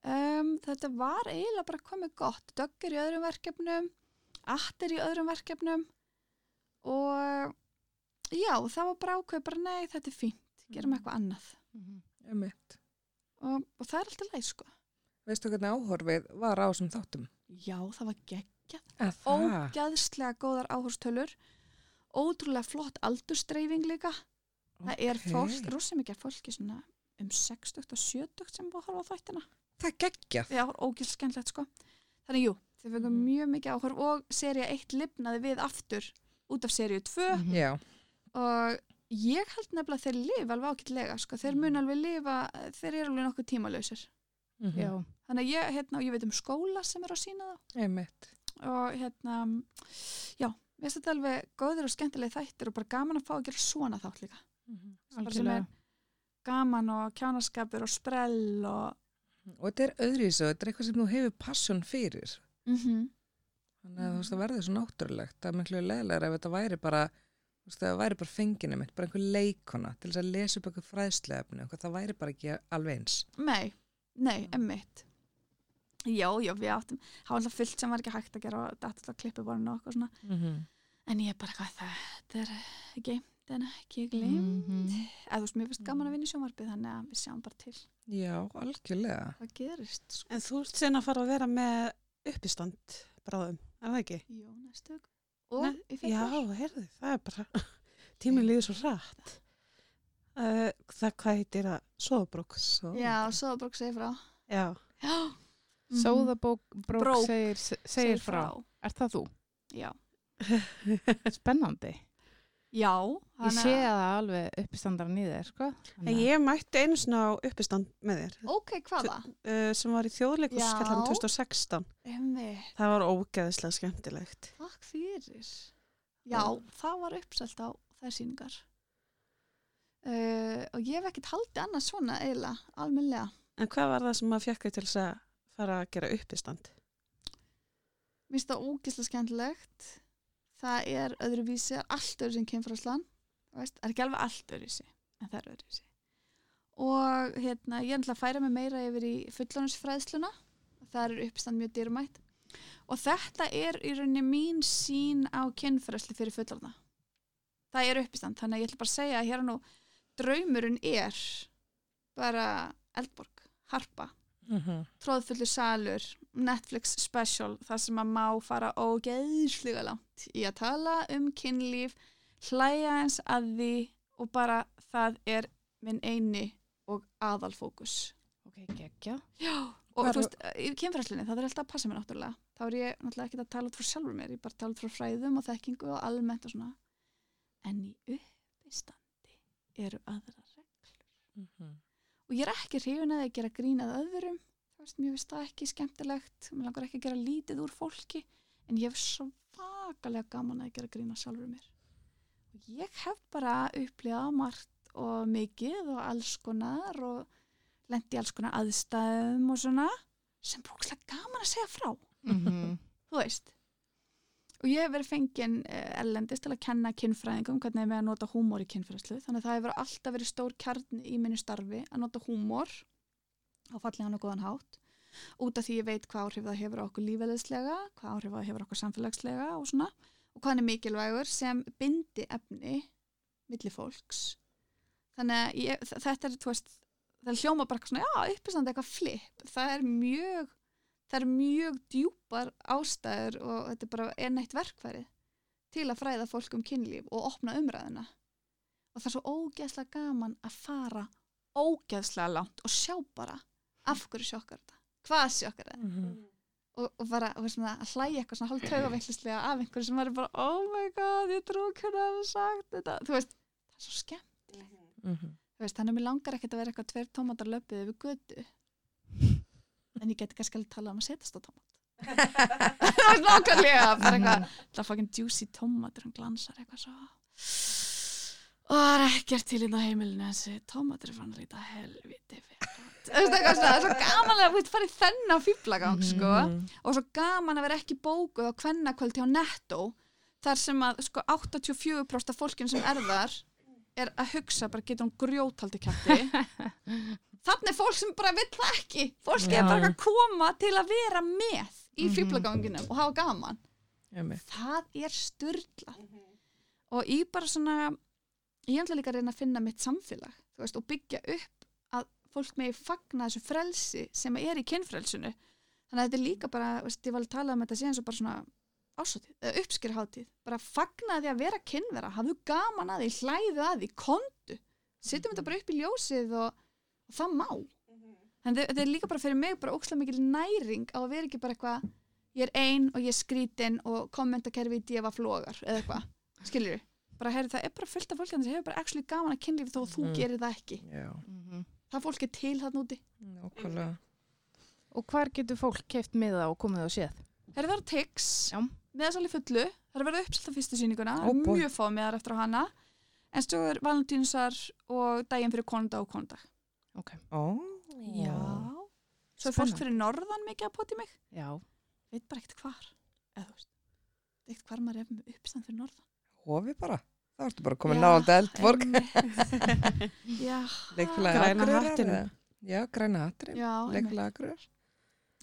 Um, þetta var eiginlega bara komið gott. Dögg er í öðrum verkefnum, Att er í öðrum verkefnum og já, það var bara ákveð bara nei, þetta er fínt, gerum Mm. eitthvað annað Mhm. Emitt. og, og það er alltaf leið sko. Veistu hvernig áhorfið var á þessum þáttum? Já, það var geggjað, Að ógæðslega góðar áhorstölur, ótrúlega flott aldurstreifing líka. Það er fólk, rosa mikið fólki svona um 60 og 70 sem búið að horfa á þættina. Það er geggjað. Já, ógæðslega skemmtilegt sko. Þannig jú, þau fengum Mhm. mjög mikið áhorf og seria 1 lifnaði við aftur út af seríu 2 Mhm. Já. og ég held nefnilega að þeir lifa alveg ákveðlega sko. þeir mun alveg lifa, þeir eru alveg nokkuð tímalausir Mhm. Já. þannig að ég, hérna, ég veit um skóla sem er að sína það og hérna já, mér finnst þetta alveg góður og skemmtileg þættir og bara gaman að fá að gera svona þátt líka bara sem er gaman og kjánaskapur og sprell og og þetta er öðrís og þetta er eitthvað sem þú hefur passion fyrir. Mm þannig að þú veist það verður svo náttúrulegt. Það er miklu leðilega ef þetta væri bara þú veist það væri bara fenginu mitt bara einhver leikona til þess að lesa upp eitthvað fræðsluefni eitthvað, það væri bara ekki alveg eins. Nei, nei, emmitt Já, já, við áttum það var alltaf fullt sem var ekki hægt að gera og þetta alltaf klippiborinu og eitthvað svona. Mm -hmm. en ég er bara eitthvað, þetta er geimt en ekki glimt Mhm. eða þú veist, mér finnst gaman að vinna í sjónvarpið þannig að við sjáum bara til já, algjörlega hvað gerist sko. En þú ert sen að fara að vera með uppistand bráðum, er það ekki? Jó, næstu Já, heyrðu, það er bara, tíminn líður svo rætt. Uh, það hvað heitir það? Sóðbrók. Svo. Já, Sóðaborg segir frá Já, Já. Sóðabók Brók brók segir, segir frá. Er það þú? Já, Spennandi. Já Ég þannig sé að- það alveg uppistandar nýðir, sko. en ég mætti einu svona uppistand með þér, Ok, hvaða? uh, sem var í þjóðleikurskjallan Já. 2016. Emmi, Það var ógeðislega skemmtilegt. takk fyrir Já, það var uppselt á þær síningar uh, og ég hef ekkert haldið annars svona eiginlega, almennilega En hvað var það sem maður fekk þig til þess að fara að gera uppistand? Mér finnst það ógislega skemmtilegt það er öðruvísi, allt öðru sem kynfráslan veist, það er ekki alveg allt öðruvísi en það er öðruvísi. Og hérna, ég er náttúrulega að færa mig meira yfir í fullónusfræðsluna það er uppstand mjög dýrmætt. Og þetta er í rauninni mín sín á kynfræðslu fyrir fullorna það er uppistand, þannig að ég ætla bara að segja að hér er nú draumurinn er bara Eldborg, Harpa mm -hmm. tróðfullur salur, Netflix special, það sem að má fara ógeðslega langt í að tala um kynlíf, hlæja eins að því og bara það er minn eini og aðalfókus. Ok, geggja. Já, og þú veist, í kynfræslinni, það er alltaf að passa mér náttúrulega. Þá er ég náttúrulega ekki að tala út frá sjálfur mér, ég er bara að tala út frá fræðum og þekkingu og almennt og svona. En í uppistandi eru aðra reglur og ég er ekki hrifin að gera grín að öðrum. Veist, mér finnst það ekki skemmtilegt. Mér langar ekki að gera lítið úr fólki. En ég hef svakalega gaman að gera grín að sjálfur mér. Og ég hef bara upplifað margt og mikið og alls konar og lendi alls konar aðstæðum og svona sem brókslega gaman að segja frá. Mhm. þú veist og ég hef verið fengin ellendist til að kenna kynfræðingum hvernig er með að nota húmor í kynfræðslu þannig að það hefur alltaf verið stór kjarn í minni starfi að nota húmor á fallegan og góðan hátt. Út af því ég veit hvað áhrif það hefur okkur lífæðislega hvað áhrif það hefur okkur samfélagslega og svona. Og hvað er mikilvægur sem bindi efni milli fólks. Þannig að ég, þetta er veist, það er hljóma bara svona, já, uppistandi eitthvað flip. Það er mjög það er mjög djúpar ástæður og þetta er bara enn eitt verkfærið til að fræða fólk um kynlíf og opna umræðina og það er svo ógeðslega gaman að fara ógeðslega langt og sjá bara af hverju sjokkar þetta hvað sjokkar þetta. Mhm. og, og bara og svona, að hlæja eitthvað svona hálf taugaveiklislega af einhverju sem var bara oh my god, ég trú hvernig að hafa sagt þetta. Þú veist, það er svo skemmt. Mhm. þú veist, þannig að mér langar ekkert að vera eitthvað tveir tómatar löpið yfir götu en ég geti kannski alveg talað um að setjast á tómat. Það er nákvæmlega bara eitthvað, það er fucking juicy tómatur hann glansar eitthvað svo. Og það er ekkert til inn á heimilinu þessi tómatur er fann að líta helviti það er svo gaman að veist farið þennan fýblagang sko. Mhm. og svo gaman að vera ekki bókuð á kvennakvöldi á netto þar sem að sko 84% af fólkinu sem er þar er að hugsa bara getur hún grjótaldi kætti þannig er fólk sem bara vill það ekki fólk er Já. bara að koma til að vera með í Mhm. fýblaganginum og hafa gaman Einmitt. það er styrla og ég bara svona ég ætla líka að reyna að finna mitt samfélag veist, og byggja upp að fólk megi fagna þessu frelsi sem er í kynfrelsinu þannig að þetta er líka bara, veist, ég var að tala um þetta síðan svo bara svona uppskýrháttið bara fagna því að vera kynvera hafðu gaman að því, hlæðu að því, kondu setjum þetta bara upp í ljósið og, og það má en þetta er líka bara fyrir mig bara ókslega mikil næring á að vera ekki bara eitthvað ég er ein og ég er skrítin og kommentakerfi í djefa flogar eða eitthvað, skiljur bara heyrðu það er bara fullt af fólk hérna sem hefur bara actually gaman að kynlífi þó að þú Mhm. gerir það ekki Já, Mhm. það fólk er til þarna úti nákvæmlega. Og hvar getur fólk keift miða og komið og séð? Herri það er Tix, Já. meðasali fullu, það er að verða uppselt á fyrstu sýninguna, Ó, boy. mjög fá meðar eftir á hana, en svo er valentínsar og daginn fyrir konundag og konundag Ó, já svo er fólk fyrir norðan mikið að poti mig Já, veit bara ekkert hvar eða þú veist, ekkert hvar maður er uppstand fyrir norðan hofi bara. Það varstu bara komin náðald eldborg. einmitt. já, hattinum. eða? Já, græna hattinum. já, Akureyrar.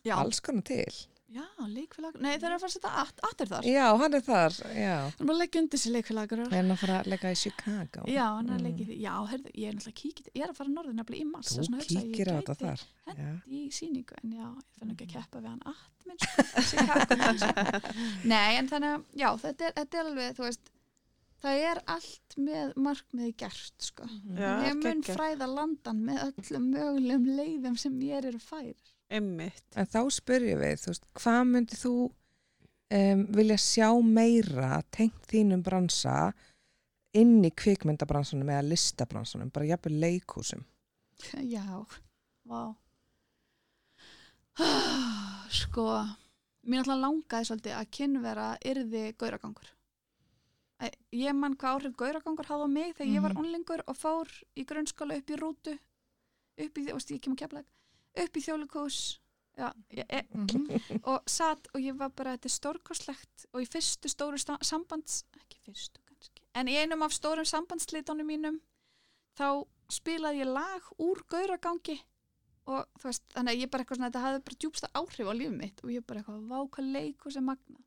já, Alls konar til. Já, leikfélag nei þeir eru að fara að setja at, atur þar Já, hann er þar. Já. hann er bara að leggja undir sér leikfélagur En að fara að leika í Chicago. já, hann er að Mm. leggja í því já, heyrðu, ég er náttúrulega kíkit ég er að fara norður nefnilega í mars Þú kíkir á þetta þar. Já. í síningu en já, ég fann ekki að keppa við hann at minn sko, nei, en þannig að já, þetta er, þetta er alveg, þú veist það er allt með markmiði gert sko. Já, ég mun fræða landan með öllum mögulegum leiðum sem ég er fær Einmitt. En þá spyrjum við, þú veist, hvað myndi þú um, vilja sjá meira tengt þínum bransa inn í kvikmyndabransanum eða listabransanum, bara jafnvel leikhúsum? já, vá sko mér náttúrulega langaði svolítið að kynvera yrði gauragangur ég man hvað áhrif gauragangur hafði á mig þegar ég var Mhm. unlingur og fór í grunnskóla upp í rútu upp í, veist, ég kem að kepla upp í þjólikús já, ég, ég, Mhm. og satt og ég var bara, þetta er stórkostlegt. Og í fyrstu stóru sambands ekki fyrstu kannski, en í einum af stórum sambandslitunum mínum þá spilaði ég lag úr gauragangi. Og þú veist, þannig að ég bara eitthvað svona, þetta hafði bara djúpsta áhrif á lífið mitt. Og ég bara eitthvað, vá hvað leikus er magna.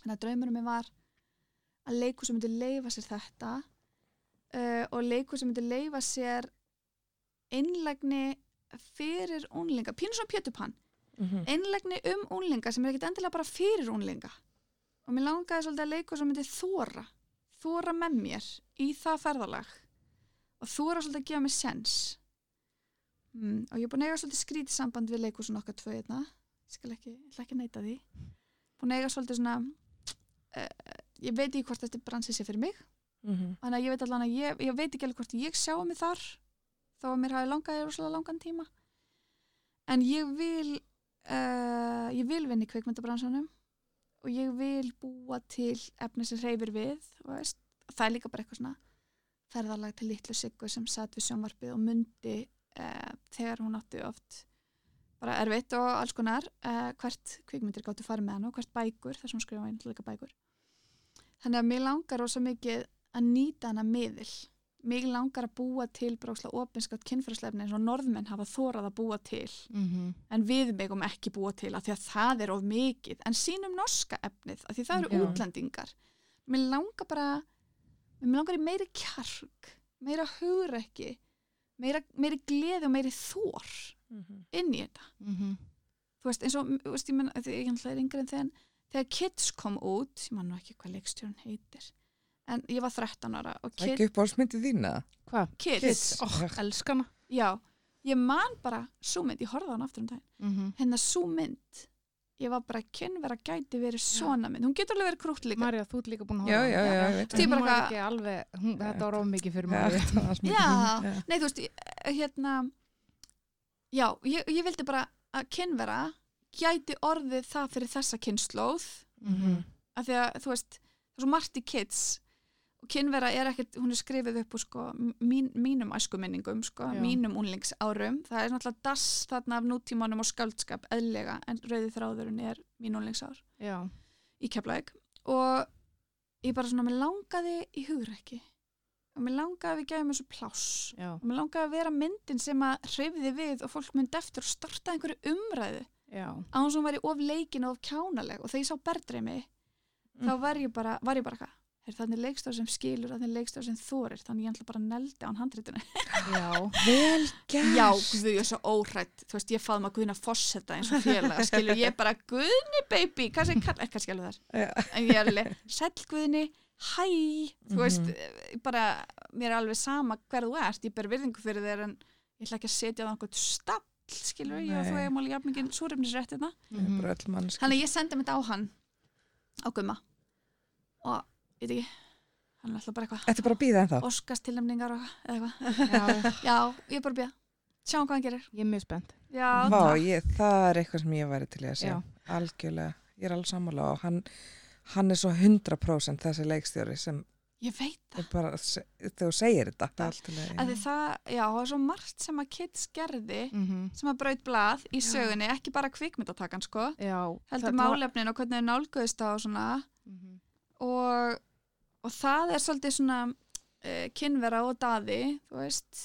Þannig að draumurum minn var að leikus myndi leifa sér þetta uh, og leikus myndi leifa sér einlægni fyrir unlinga, pínu svona pjötupann einlægni um unlinga sem er ekkit endilega bara fyrir unlinga og mér langaði svolítið að leikur sem myndi þóra þóra með mér í það ferðalag og þóra svolítið að gefa mér sens. Mm, og ég er búin að eiga svolítið skrítið samband við leikursun okkar tvö hérna. Ég skal ekki, ekki að neita því. Búin að eiga svolítið svona uh, ég veit ekki hvort þetta bransi sé fyrir mig. Mhm. þannig að ég veit allan að ég, ég veit ekki alveg hvort ég sjá mig þar þó að mér hafi langaði rosalega langan tíma. En ég vil uh, ég vil vinna í kveikmyndabransanum og ég vil búa til efni sem hreyfir við veist, það er líka bara eitthvað svona ferðalag til litlu siggu sem satt við sjónvarpið og mundi uh, þegar hún átti oft bara erfitt og alls konar uh, hvert kvikmyndir gáttu farið með hann og hvert bækur þar sem hún skrifa líka bækur. Þannig að mér langar rosa mikið að nýta hana miðil mig langar að búa til brókslega opinskátt kynfyrirslefni eins og norðmenn hafa þórað að búa til Mhm. en við megum ekki búa til af því að það er of mikið en sínum norska efnið af því það eru Já. útlendingar mér langar bara mér langar í meiri kjarg meira hugrekki meira, meiri gleði og meiri þór Mhm. inn í þetta Mhm. þú veist eins og veist, ég, menn, ætla er yngri en þegar þegar Kids kom út ég man nú ekki hvað leikstjórn heitir en ég var 13 ára og Það er Kids, ekki upp á smyndið þína. Hvað? Kids, Kids. Oh, Já. elskana. já ég man bara svo mynd, ég horfði á hann aftur um daginn Mm hennar svo mynd ég var bara kynvera gæti verið svona mynd hún getur alveg verið krútt líka Marja, þú ert líka búin að Já, horfa á já, hana. já, Ég Hún bara var eitthvað- ekki alveg, hún, þetta var of mikið fyrir Já, smyndið Já. nei þú veist, ég- hérna já, ég, ég vildi bara að kynvera gæti orðið það fyrir þessa kynnslóð Mhm. af því að þú veist, það er svo margt í kids og kynvera er ekkert, hún er skrifið upp úr sko, mín, mínum æskuminningum sko, mínum unlingsárum það er náttúrulega dass þarna af nútímanum og skáldskap eðlega, en rauði þráðurinn er mín unlingsár Já. í Keflæk og ég bara svona, mér langaði í hugrekki og mér langaði að við gefum þessu pláss Já. og mér langaði að vera myndin sem að hreyfiði við og fólk myndi eftir og starta einhverju umræðu Já. á hún sem væri of leikin og of kjánaleg og þegar ég sá berðreimi Mm. þá var ég bara, var ég bara er þannig leikstóð sem skilur, þannig leikstóð sem þorir þannig ég ætla bara að neldi á hann handritinu Já. Vel gert. já, guð, ég er svo óhrætt þú veist, ég faðum að Guðna Fossetta eins og félag skilur ég bara, Guðni baby hvað sem kall, ekki skilur þar Já. en ég er alveg, sæll Guðni hæ, þú veist Mhm. eh, bara, mér er alveg sama hver þú ert ég ber virðingu fyrir þér en ég ætla ekki að setja það einhvern stall skilur ég og þú Nei. máli jafn mikið súrefnisrættina Mhm. Bara öll mannskap. Þannig að ég sendi mitt á hann á gumma og, veit ekki hann er alltaf bara eitthvað Þetta er bara að býða en þá. Óskast tilnefningar og eða eitthvað Já, já. Já, ég er bara að býða Sjáum hvað hann gerir Ég er mjög spennt. Já, Vá, ég, það er eitthvað sem ég væri til að segja. Já. Algjörlega. Ég er alveg sammála og hann, hann er svo 100% þessi leikstjóri sem ég veit það bara, þegar þú segir þetta Það er það, já, það var svo margt sem að kids gerði Mhm. sem að braut blað í Já. sögunni, ekki bara kvikmyndatakan sko, Já. heldur málefnin og hvernig þau nálguðist það og svona Mhm. og, og það er svolítið svona uh, kynvera og daði þú veist.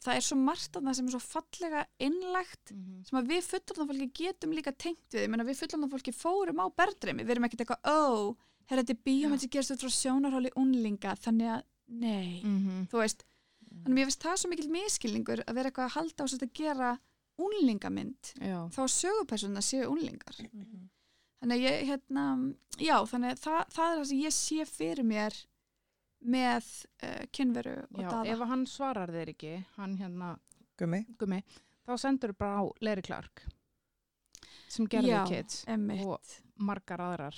Það er svo margt af það sem er svo fallega innlegt Mhm. sem að við fullorðan fólki getum líka tengt við, ég meina við fullorðan fólki fórum á berðrimi, við erum ekkert eitthvað ó, herra þetta er bíómynd sem gerst út frá sjónarháli unlinga, þannig að nei, Mhm. þú veist. Þannig að mér finnst það svo mikil miskilningur að vera eitthvað að halda á sér að gera unlingamynd Já. þá sögupersona séu unlingar Mhm. Þannig að ég, hérna já, þannig að það, það er það sem ég sé fyrir mér með uh, kynveru og Já, daða ef hann svarar þér ekki, hann hérna, Gummi, gummi, þá sendur bara á Larry Clark sem gerði Já, kids Emmitt, og margar aðrar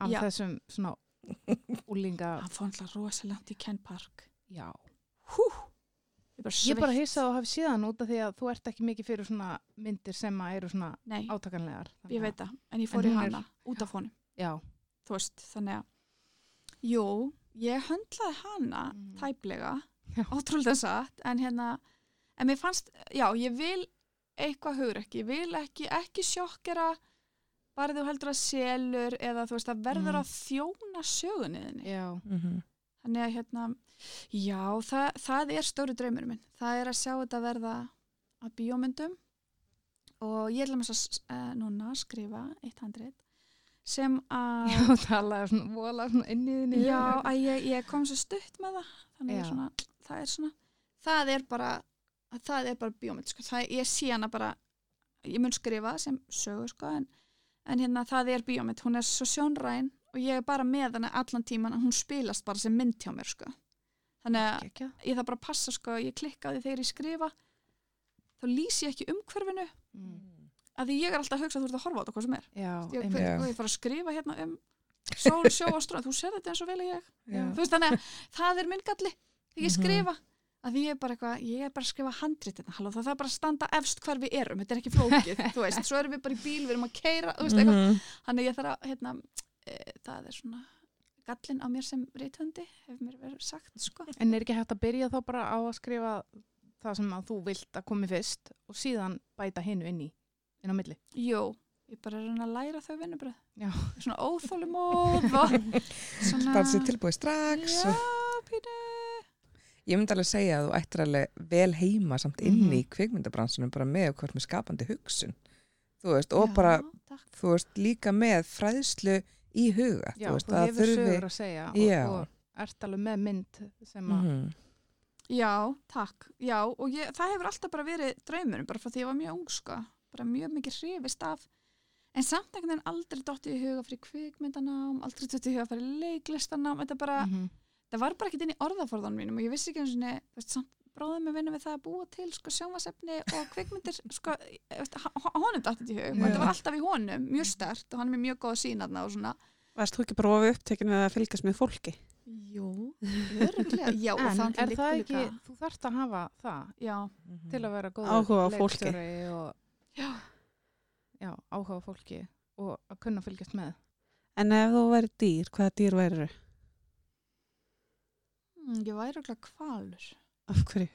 af Já. þessum svona úlinga hann fór alltaf rosalegt í Ken Park. Já. hú, ég bara Ég bara hissa að hafa síðan út af því að þú ert ekki mikið fyrir svona myndir sem að eru svona nei, átakanlegar Þannig ég að- veit það, en ég En fór í hún er- hana út af honum, Já, þú veist, þannig að jú, ég höndlaði hana Mhm. tæplega, ótrúlega satt en hérna, en mér fannst já, ég vil eitthvað hugur ekki. Ég vil ekki, ekki sjokkera bara þú heldur að selur eða þú veist, það verður Mhm. að þjóna sögunniðinni já, Mhm. Þannig að hérna, já, það, það er stóri draumur minn. Það er að sjá þetta verða að bíómyndum og ég ætla með þess að uh, núna skrifa eitt handrið sem að, já, talaði svona vola svona inn í þinni já, að ég, ég kom svo stutt með það. Þannig að svona, það er svona, það er bara, það er bara bíómynd, sko. Það, ég sé hana bara, ég mun skrifa sem sögu, sko, en, en hérna það er bíómynd. Hún er svo sjónræn og ég er bara með hana allan tíman, hún spilast bara sem mynd hjá mér, sko. Þannig að Gekja. ég þarf bara að passa sko, ég klikka á því þegar ég skrifa. Þá lýsi ég ekki umhverfinu. Mm. að því ég er alltaf að hugsa að þú ert að horfa á þetta hvað sem er. Já, ég, hver, ég fara að skrifa hérna um sól, sjó og ströð, þú sér þetta eins og vel ég. Veist þannig að það er minn galli. Þegar ég Mhm. skrifa að ég er bara eitthvað, ég er bara að skrifa handrit hérna, halló, það þarf bara að standa efst hvar við erum, þetta er ekki flókið, þú veist, svo erum við bara í bíl, við erum að keira, þú veist, eitthvað, Mhm. þannig ég þarf að, hérna, e, það er svona gallin á mér sem reytöndi, hefur mér verið sagt, sko. En er ekki hægt að byrja þá bara á að skrifa það sem að þú vilt að komi fyrst og síðan bæta hinu inn í, inn á milli? Jú, ég bara er að læra þau vinnubröð. Já. Svona óþólumóð og svona... Bara sér tilbúið strax Já, pínu. ég myndi alveg segja að þú ættir alveg vel heima samt inn Mhm. í kvikmyndabransunum bara með hvort með skapandi hugsun þú veist, og Já, bara takk. þú veist, líka með fræðslu í huga Já, þú veist, þú að hefur sögur að segja og, og ert alveg með mynd sem að, Mhm. Já, takk. Já, og ég, það hefur alltaf bara verið draumurinn, bara frá því ég var mjög ung, sko. Bara mjög mikið hrifist af. En samt einhvern veginn aldrei dottið í huga fyrir kvikmyndanám, aldrei dottið í huga fyrir leiklistanám. Þetta bara, Mhm. það var bara ekkert inn í orðaforðanum mínum og ég vissi ekki eins og þú veist, samt bróðum með vinna við það að búa til sko, sjónvasefni og kvikmyndir sko, honum dattið í hug og þetta var alltaf í honum, mjög stert og hann er mjög góða sínaðna og svona Varst þú ekki bara ofið upptekinu við að fylgjast með fólki? Jú, öruglega, já og En það er það ekki, líka- þú þarft að hafa það Já, Mhm. til að vera góður Áhuga á fólki. og já, já, áhuga á fólki og að kunna fylgjast með. En ef þú væri dýr, hvaða dýr væri mm, ég væri öruglega kvalur Af hverju?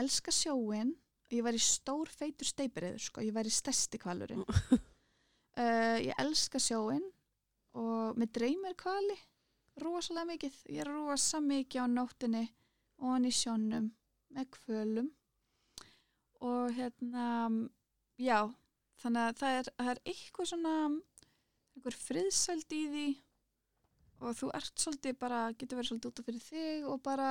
elska sjóin ég væri stór feitur steipiriður sko. ég væri stærsti kvalurinn uh, ég elska sjóin og með dreymir kvali rosalega mikið. Ég er rosa mikið á nóttinni og hann í sjónum með kvölum og hérna já, þannig að það er, það er eitthvað svona einhver friðsæld í því og þú ert svolítið bara, getur verið svolítið út af fyrir þig og bara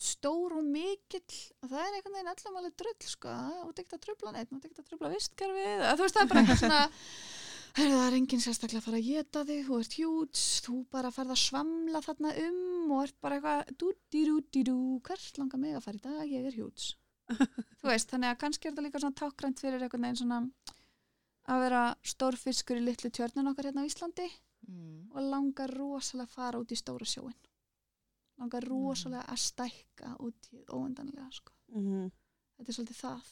stór og mikill og það er einhvern veginn allam alveg drull sko, ert ekkert að trubla neitt, ert ekkert að trubla vistkerfið, þú veist það er bara eitthvað svona það er enginn sérstaklega að fara að geta þig þú ert hjúts, þú bara ferð að svamla þarna um og ert bara eitthvað dú-dí-dú-dí-dú, hvert langar mig að fara í dag, ég er hjúts þú veist, þannig að kannski er þetta líka svona tákgrænt fyrir einhvern veginn svona að vera stór fiskur í litlu tjörnun okkar hérna á Íslandi Mm. og langar rosalega að fara út í stóra sjóin langar rosalega að stækka út í óendanlega sko. Mm þetta er svolítið það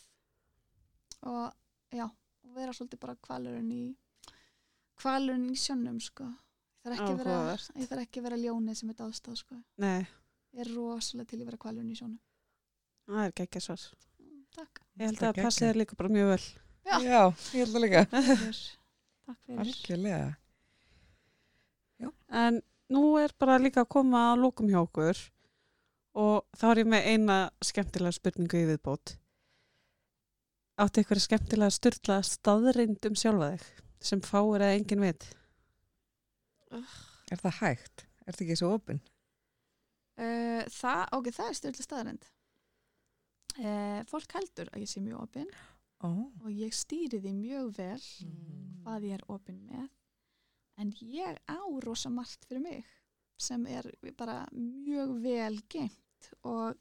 og já, og vera svolítið bara kvalurinn í kvalurinn í sjónum sko. þarf ekki, að vera, Áhugavert. ég þarf ekki að vera ljónið sem er dáðstáð sko. Nei, ég er rosalega til að vera kvalurinn í sjónu það er geggja svar. Mm, takk Ég held Það að geggjað. passi þér líka bara mjög vel. Já. Já, ég held að líka. fyrir. takk fyrir Algjörlega. En nú er bara líka að koma að lókum hjá okkur og þá er ég með eina skemmtilega spurningu í viðbót. Áttu eitthvað skemmtilega styrla staðrind um sjálfa þig sem fáir að enginn veit? Er það hægt? Er það ekki svo opinn? uh, það, ok, það er styrla staðarind uh, fólk heldur að ég sé mjög opinn Ó. og ég stýri því mjög vel Mm. hvað ég er opinn með en ég á rosa margt fyrir mig sem er bara mjög vel geimt og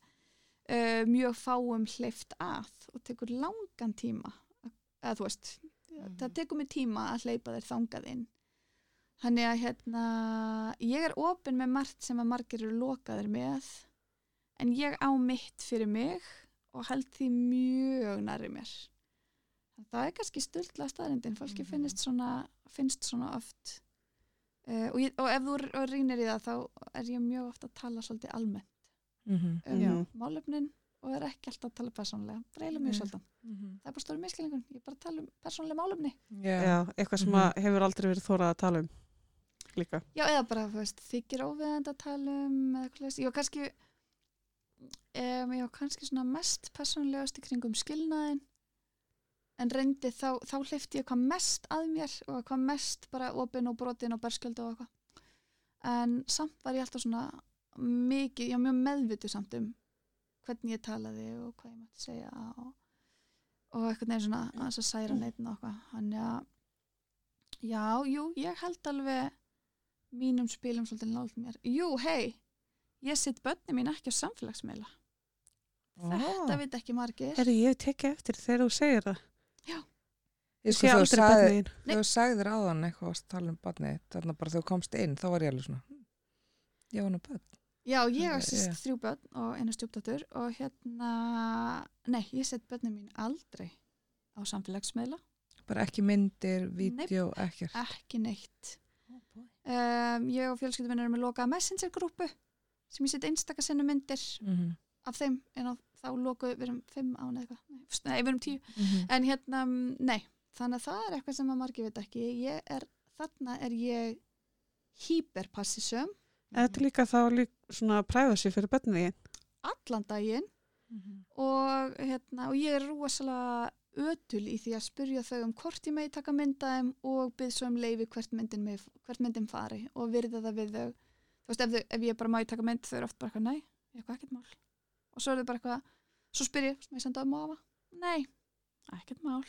uh, mjög fáum hleyft að og tekur langan tíma eða þú veist, Mhm. það tekur mig tíma að hleypa þér þangað inn Þannig að hérna, ég er opinn með margt sem að margir eru lokaðir með en ég á mitt fyrir mig og held því mjög næri mér. Það er kannski stultla staðrindin, fólki Mhm. finnst, svona, finnst svona oft uh, og, ég, og ef þú r- rýnir í það þá er ég mjög oft að tala svolítið almennt Mhm. um Já. málefnin og er ekki alltaf að tala persónlega, breyla mjög svolítið. Mhm. Það er bara stóri miskilningun, ég er bara að tala um persónlega málefni. Já. Já, eitthvað sem Mhm. að hefur aldrei verið þórað að tala um líka. Já, eða bara, þykir óviðend að tala um eða eitthvað leist. Ég var kannski um, ég var kannski svona mest persónlegast í kringum skilnaðin en reyndi þá, þá hleyfti ég hvað mest að mér og hvað mest bara opinn og brotin og berskjöldu og eitthvað en samt var ég alltaf svona mikið, var mjög meðvitu samt um hvernig ég talaði og hvað ég mætti segja og, og eitthvað neginn svona að þess að særa neitin og eitthvað þannig að já, jú, ég held alveg mínum spilum svolítið nált mér. Jú, hei, ég sitt börni mín ekki á samfélagsmeila. Þetta veit ekki margir. Herri, ég tekið eftir þegar þú segir það. Ég Ég sko sé þú aldrei sagði. Nei. þú sagðir áðan eitthvað að tala um barnið, þannig að bara þegar þú komst inn, þá var ég alveg svona, ég var nú börn. Já, ég Já. á sýst þrjú börn og einu stjúpdóttur og hérna, nei, ég sett börni mín aldrei á samfélagsmeila, Bara ekki myndir, vídeo, ekkert. ekki neitt. Um, ég og fjölskylduminn erum með lokaða messenger-grúpu sem ég sett einstaka sinni myndir Mhm. af þeim en á, þá lokuðu, við erum fimm án eða eitthvað, nei, við erum tíu. Mhm. En hérna, mm, nei, þannig að það er eitthvað sem að margir veit ekki. Ég er, þarna er ég hyperpassisum Þetta er líka þá líka svona privacy fyrir börnin þín. allan daginn Mhm. og, hérna, og ég er rosalega ötul í því að spurja þau um hvort ég megi taka myndaðum og byrð svo um leifi hvert myndin, megi, hvert myndin fari og virða það við þau. Þú veist, ef, þau, ef ég bara magi taka mynd þau eru oft bara eitthvað, nei, ég eitthvað ekkert mál. Og svo er þau bara eitthvað, svo spyr ég, sem ég senda um afa, nei, ekkert mál.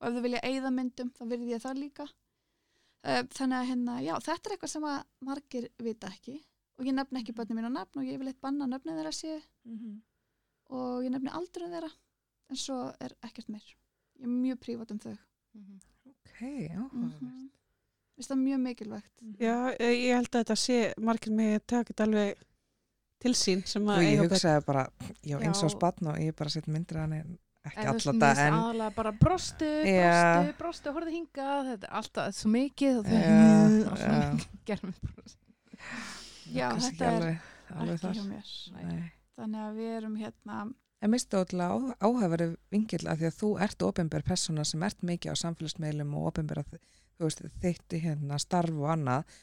Og ef þau vilja eigða myndum, þá virði ég það líka. Uh, þannig að hérna, já, þetta er eitthvað sem að margir vita ekki og ég nefni ekki börnum mín á nafn og ég vil eitt banna nöfnið þeirra séu Mhm. og ég nefni aldrei þeirra en svo er ekkert meir ég er mjög prívat um þau Ok, áhugavert. mm -hmm. það er mjög mikilvægt Já, ég ég held að þetta sé margir með að taka þetta alveg til sín sem að ég hugsaði bara, já, eins og spann og ég bara sett myndir að hann ekki þú veist, alltaf það, en aðalega bara brostu, brostu, brostu, horfðu hingað, þetta er alltaf svo mikið og og já. svona gerðum Já, þetta er ekki hjá mér. Þannig að við erum hérna En minnst þú ótrúlega áhæfari vingill að því að þú ert ofinber persóna sem ert mikið á samfélagsmeilum og ofinber að þitt hérna starf og annað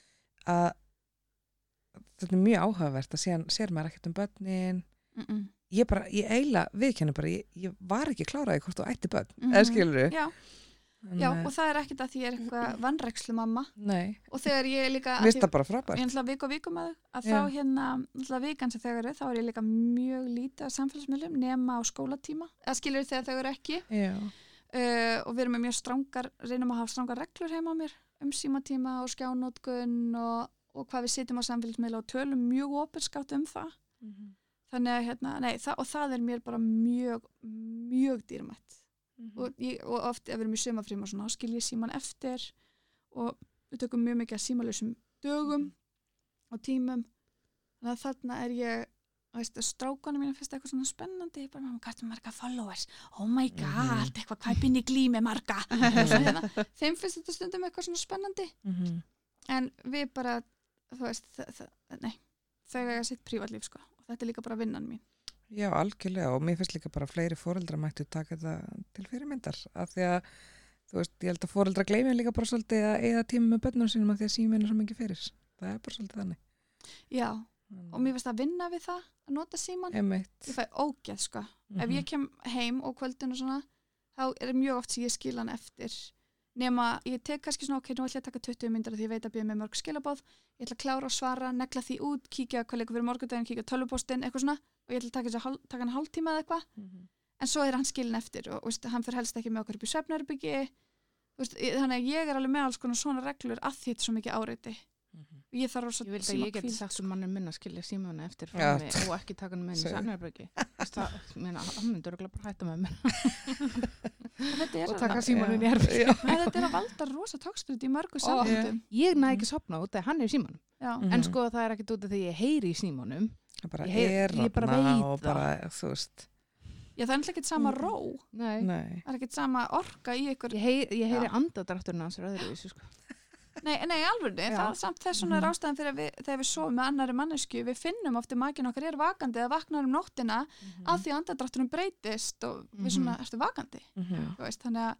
að þetta er mjög áhugavert að sér, sér maður ekkert um börnin. Mm -mm. ég bara, ég eiginlega viðkenni bara, ég, ég var ekki kláraði hvort þú ætti börn, Mhm. eða skilur já, já, og það er ekkert að því ég er eitthvað vannrekslu mamma Nei, og þegar ég er líka ég er náttúrulega viku og viku með þau að Já. þá hérna, náttúrulega vikan sem þau eru þá er ég líka mjög lítið af samfélagsmiðlum nema á skólatíma, eða skilur þegar eru ekki. Uh, og við erum með mjög strangar, reynum að hafa strangar reglur heima á mér um símatíma og skjánótkun og, og hvað við sitjum á samfélagsmiðla og tölum mjög opinskátt um það. Þannig að hérna, nei, það, og það er mér bara mjög, mjög dýrmætt. Og, ég, og oft ef við erum í sumafrým og svona, þá skil ég síman eftir og við tökum mjög mikið að símalösum dögum og tímum. Þannig að þarna er ég þú veist, strákanum mínu finnst eitthvað svona spennandi. Bara, mamma, hvað er marga followers? Oh my god, Mhm. eitthvað, hvað er binni glými marga? Hérna, þeim finnst þetta stundum eitthvað svona spennandi. Mhm. en við bara þú veist, þ- þ- nei þau eiga sitt prívatlíf sko og þetta er líka bara vinnan mín. Já, algjörlega og mér finnst líka bara fleiri fóreldra mættu taka þetta til fyrirmyndar af því að, þú veist, ég held að fóreldra gleymi líka bara svolítið að eigða tíma með bönnum sínum af því að síminn er svo mikið fyrir. Það er bara svolítið þannig. Já, og mér finnst að vinna við það að nota síman, ég fæ ógeð sko. Ef Mhm. ég kem heim og kvöldin og svona þá er mjög oft sem ég skil hann eftir nema ég tek kannski svona ok, nú ætla ég að taka 20 myndir því ég veit að byrja með mörg skilabóð ég ætla að klára og svara, negla því út kíkja hvað leikur fyrir morgundaginn, kíkja tölvupóstinn eitthvað svona og ég ætla að taka, þessi taka hann hálftíma eða eitthvað. Mhm. en svo er hann skilin eftir og veist, hann fyrir helst ekki með okkur upp í ég- þannig að ég er alveg með alls konar svona reglur að því þetta er svo mikið áreiti ég þarf rosa Ég vil að síma ég hvíld, sagt um mannum minna að skilja símana eftir Já, frammi og ekki taka hann með henni í sannarbyggi. Það, meina, hann myndur örugglega bara hætta með mér Og að- taka símanum í en þetta er að valda rosa tókstrut í mörgu samfundum Ég næ ekki að sopna út þegar hann er í símanum. já, Mhm. En sko það er ekkit út af því ég heyri í bara Ég heyr- er ég bara veit það. já, það er náttúrulega ekkert sama Mhm. ró Nei. Nei, það er ekkert sama orka í ykkur Ég, heyri, ég heyri Já. andadrátturinn hans öðruvísi sko. Nei, nei alveg, það er samt þess svona er Mhm. fyrir að við, þegar við sofum með annari mannesku við finnum ofti makin okkar er vakandi eða vaknar um nóttina að því andadráttunum breytist og við svona Mhm. ertu vakandi Mhm. þú veist, þannig að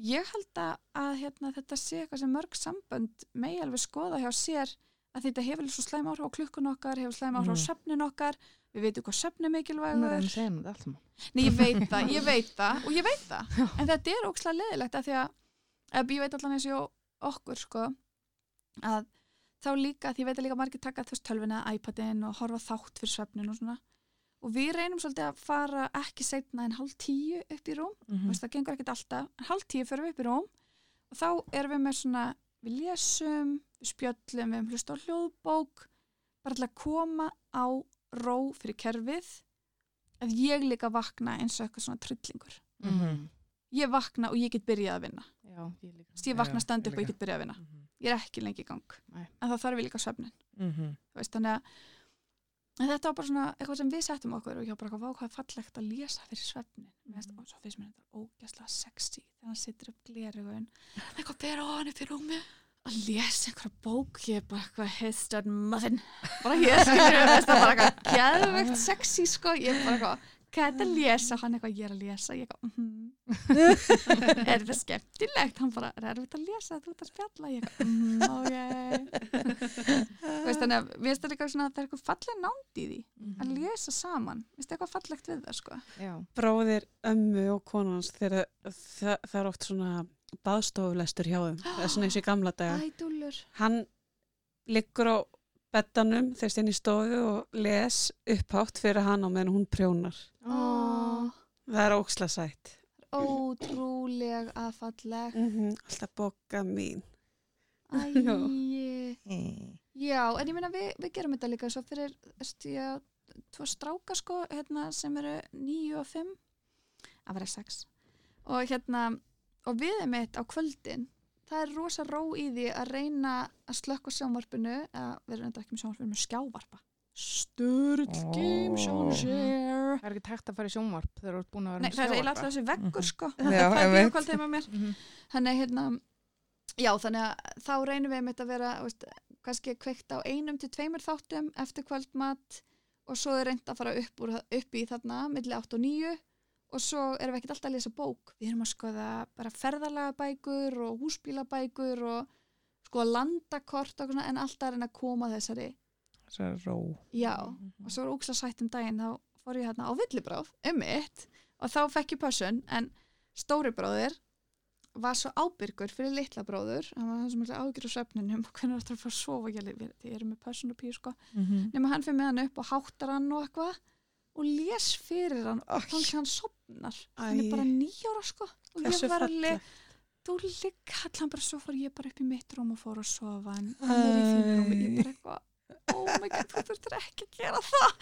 ég held að, hérna, þetta sé eitthvað sem mörg sambönd megi alveg skoða hjá sér að þetta hefur svo slæm áhrif á klukkun okkar hefur slæm áhrif á Mhm. söfnin okkar við veitum hvað söfn er Hún er mikilvægur. Nei, ég veit það, ég veit það og ég veit það, en þetta er ókslega leðilegt að því að, að ég veit allan eins og okkur sko að þá líka, því ég veit að líka margir taka þú veist tölvuna, iPadin og horfa þátt fyrir svefnin og svona og við reynum svolítið að fara ekki setna en hálf tíu upp í rúm mm. það gengur ekkert alltaf, en hálf tíu fyrir við upp í rúm og þá erum við með svona við lesum, við spjöllum við hlusta á hljóðbók bara að koma á ró fyrir kerfið að ég líka vakna eins og eitthvað svona tryllingur Mhm. Ég vakna og ég get byrjað að vinna Já, ég ég vakna ég upp og ég get byrjað að vinna Mhm. ég er ekki lengi í gang Nei. en það þarf ég líka svefnin Mhm. þú veist, þannig að en þetta var bara svona eitthvað sem við settum okkur og ég var bara eitthvað vákvað fallegt að lesa fyrir svefnin mm. Mhm. og svo finnst mér þetta ógæslega sexy þegar hann situr upp glerugun eitthvað á hann upp í rúmi að lesa einhverja bók ég er bara eitthvað histed muffin bara hér skilur við þetta bara eitthvað geðvegt sexy sko ég er bara eitthvað hvað er þetta að lesa? Hann eitthvað ég er að lesa. Ég eitthvað mhm. Er þetta skemmtilegt? Hann bara er þetta að lesa? Þú ert að spjalla. Ég eitthvað mhm ok. Veist, þannig að við veist líka svona að það er eitthvað falleg nánd í því að lesa saman, við veist eitthvað fallegt við það sko. Já. bróðir ömmu og konans þegar það, það er oft svona baðstofulestur hjá þeim. Það er svona eins og í gamla daga. Ædúlur. hann liggur á bettanum þegar stein í stofu og les upphátt fyrir hann á meðan hún prjónar. Ó, það er óksla sætt. Ótrúleg að falleg. mm alltaf boka mín. Æ, Mhm. já, en ég meina við, við gerum þetta líka svo fyrir, að tvo stráka sko, hérna sem eru níu og fimm, að vera sex. Og hérna, og við erum eitt á kvöldin, það er rosa ró í því að reyna að slökka sjónvarpinu, eða við erum þetta ekki með sjónvarpinu, með skjávarpa. Sturl Ó. game show share. Það er ekki tægt að fara í sjónvarp þegar þú ert búin að vera Nei, með það er eiginlega sjávarpa. alltaf þessi veggur Mhm. sko. Já, það er heima með mér. Mhm. Þannig hérna, já þannig að þá reynum við einmitt að vera, veist, kannski kveikt á einum til tveimur þáttum eftir kvöldmat og svo er reynd að fara upp, úr, upp í þarna milli 8 og 9 og svo erum við ekkert alltaf að lesa bók. Við erum að skoða bara ferðalagabækur og húsbílabækur og skoða landakort og svona en alltaf er að koma að þessari, er ró já, og svo er úksla sætt um daginn þá fór ég hérna á villibráð um mitt og þá fekk ég pössun en stóri bróðir var svo ábyrgur fyrir litla bróður hann var það sem ekki ágjur á svefninum og hvernig það að fara að sofa ég, er með pössun og píu sko Mhm. nema hann fyrir með hann upp og háttar hann og eitthvað og les fyrir hann og þannig að hann sopnar hann er bara nýjára sko og ég var alveg þú líka allan bara svo fór ég bara upp í mitt rúm og fór að sofa hann er í þínu rúmi. Ég bara eitthvað oh my god, þú þurftur ekki að gera það.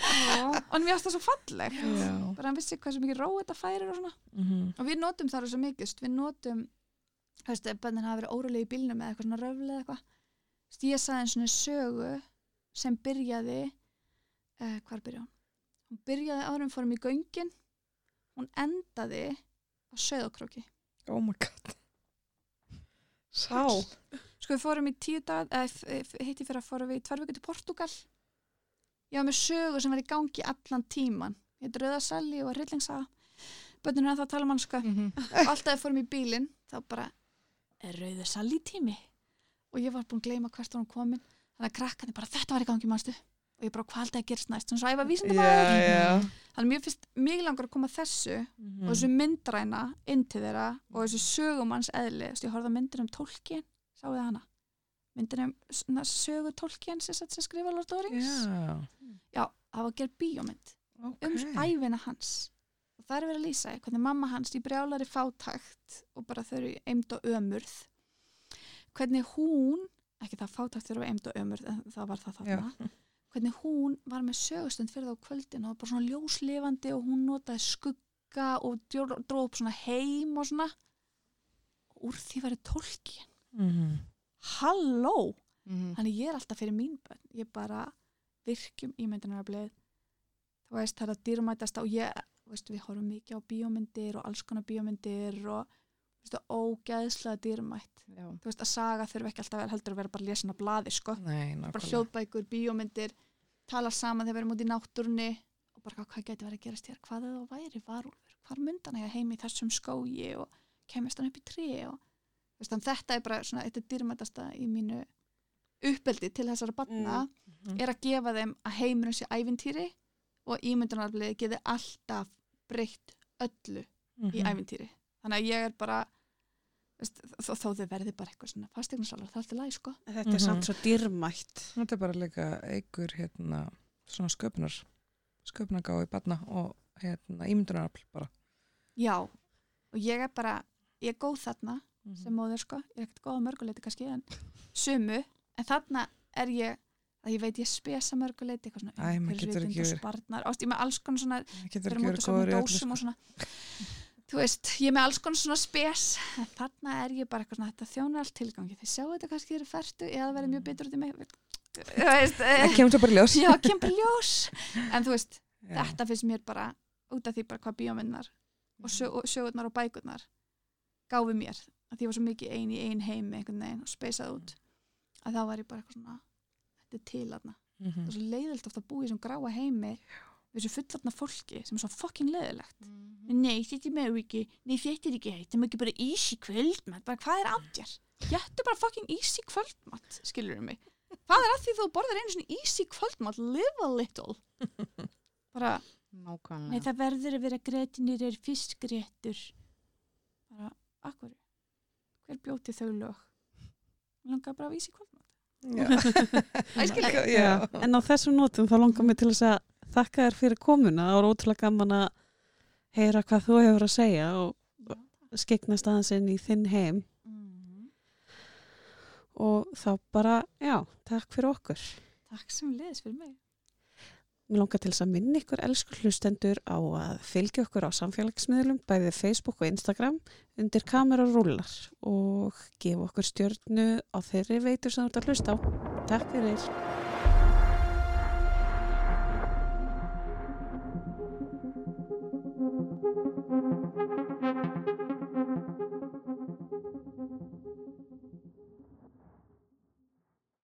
Og mér finnst það svo falleg Já. bara hann vissi hvað sem mikið ró þetta færir og svona. Mhm. og við notum það svo mikið við notum þú veist, bönnin hafa verið órulega í bílnum eða eitthvað svona röfli eða eitthvað. Ég sagði eins og sögu sem byrjaði uh, hvar byrjaði hún? Hún byrjaði árum fórum í göngin hún endaði á söðokróki Oh my god Sá. sko við fórum í tíu dag, hitti fyrir að fórum við í tvær vikur til Portugal. Ég var með sögu sem var í gangi allan tíman. Ég heit Rauðasalli og Rillingsaga. Bönnur er það að tala hann sko. Mhm. og alltaf fórum í bílinn þá bara er Rauðasalli tími. Og ég var búin að gleyma hvert var hann komin. Þannig að krakkarnir bara þetta var í gangi mannstu. Og ég bara hvað haldið að gerist næst. Svo að ég var vísindamæður. Já, já. Þannig að mér finnst mjög langar að koma að þessu Mhm. og þessu myndræna inn til þeirra og þessu sögumanns eðli ég horfði á myndin um tólkien sáðu þið hana myndin um svona sögu tólkien sem, sem skrifa Lord of the Rings Já, það var að gera bíómynd ok. um æfina hans og það er verið að lýsa hvernig mamma hans í brjálari fátækt og bara þau eru eimd og ömurð hvernig hún ekki það fátækt þau eru eimd og ömurð en það var það þarna hvernig hún var með sögustund fyrir það á kvöldin og bara svona ljóslifandi og hún notaði skugga og dróð dró upp svona heim og svona. Og úr því verið tólkin Mhm. halló, Mhm. þannig ég er alltaf fyrir mín bönn, ég bara virkjum ímyndunaraflið. Þú veist það er að dýrmætast og ég veist, við horfum mikið á bíómyndir og alls konar bíómyndir og ógeðslega dýrmætt Já. þú veist að saga þurfi ekki alltaf að vera heldur að vera bara lesin á blaði sko Nei, bara hljóðbækur, bíómyndir tala saman þegar við erum út í náttúrunni og bara hvað gæti verið að gerast hér hvað eða það væri varúlfur, hvar myndan ég heim í þessum skógi og kemist hann upp í trí og veist, þetta er bara svona, þetta er dýrmætasta í mínu uppeldi til þessara batna Mhm. er að gefa þeim að heimurinn sé ævintýri og ímyndunarbliði geti alltaf breytt öllu í Mhm. ævintýri þannig að ég er bara veist, þó, þó þau verði bara eitthvað svona fastegnasalar, það er alltaf læg sko Þetta Mhm. er samt svo dýrmætt. Þetta er bara líka eigur hérna, svona sköpunar sköpunargái barna og hérna, ímyndunarafl bara. Já, og ég er bara, ég er góð þarna Mhm. sem móður sko, ég er ekkert góð á mörguleiti kannski en sumu, en þarna er ég, að ég veit ég spesa mörguleiti eitthvað svona ekki og sparnar, ást ég með alls konar svona fyrir í öllu dósum sko. og svona þú veist, ég er með alls konar svona spes en þarna er ég bara eitthvað svona þetta þjónar allt tilgangi, þið sjáu þetta kannski þeirra færtu eða verið mjög betur út í mig þú veist, Það eh, kemur svo bara ljós. já, kemur ljós en þú veist, Já. þetta finnst mér bara út af því bara hvað bíómynnar og, sög, og sögurnar og bækurnar gáfi mér, að því ég var svo mikið ein í ein heimi einhvern veginn og speysað út að þá var ég bara eitthvað svona þetta er til aðna, Mhm. það er svo leiðilt ofta að búa í þessum gráa heimi við þessu fullarna fólki sem er svo fucking leiðilegt. Nei, þetta er með ekki nei, þetta er ekki heitt, það er ekki bara easy kvöldmatt bara hvað er átjar? Gættu bara fucking easy kvöldmatt, skilur mig. Hvað er að því þú borðar einu svona easy kvöldmatt live a little. Bara, Nákvæmlega. nei það verður að vera gretinir er fiskréttur bara, akkur hver bjóti þau lög? Langar bara á easy kvöldmatt. En á þessum nótum þá langar mig til að þakka þér fyrir komuna. Það var ótrúlega gaman að heyra hvað þú hefur að segja og skegnast aðeins inn í þinn heim Mhm. og þá bara, já, takk fyrir okkur. takk sem liðis fyrir mig Mér langar til þess að minna ykkur elsku hlustendur á að fylgja okkur á samfélagsmiðlum, bæðið Facebook og Instagram undir kamera rúlar og gefa okkur stjörnu á þeirri veitur sem þú ert að hlusta á. Takk fyrir.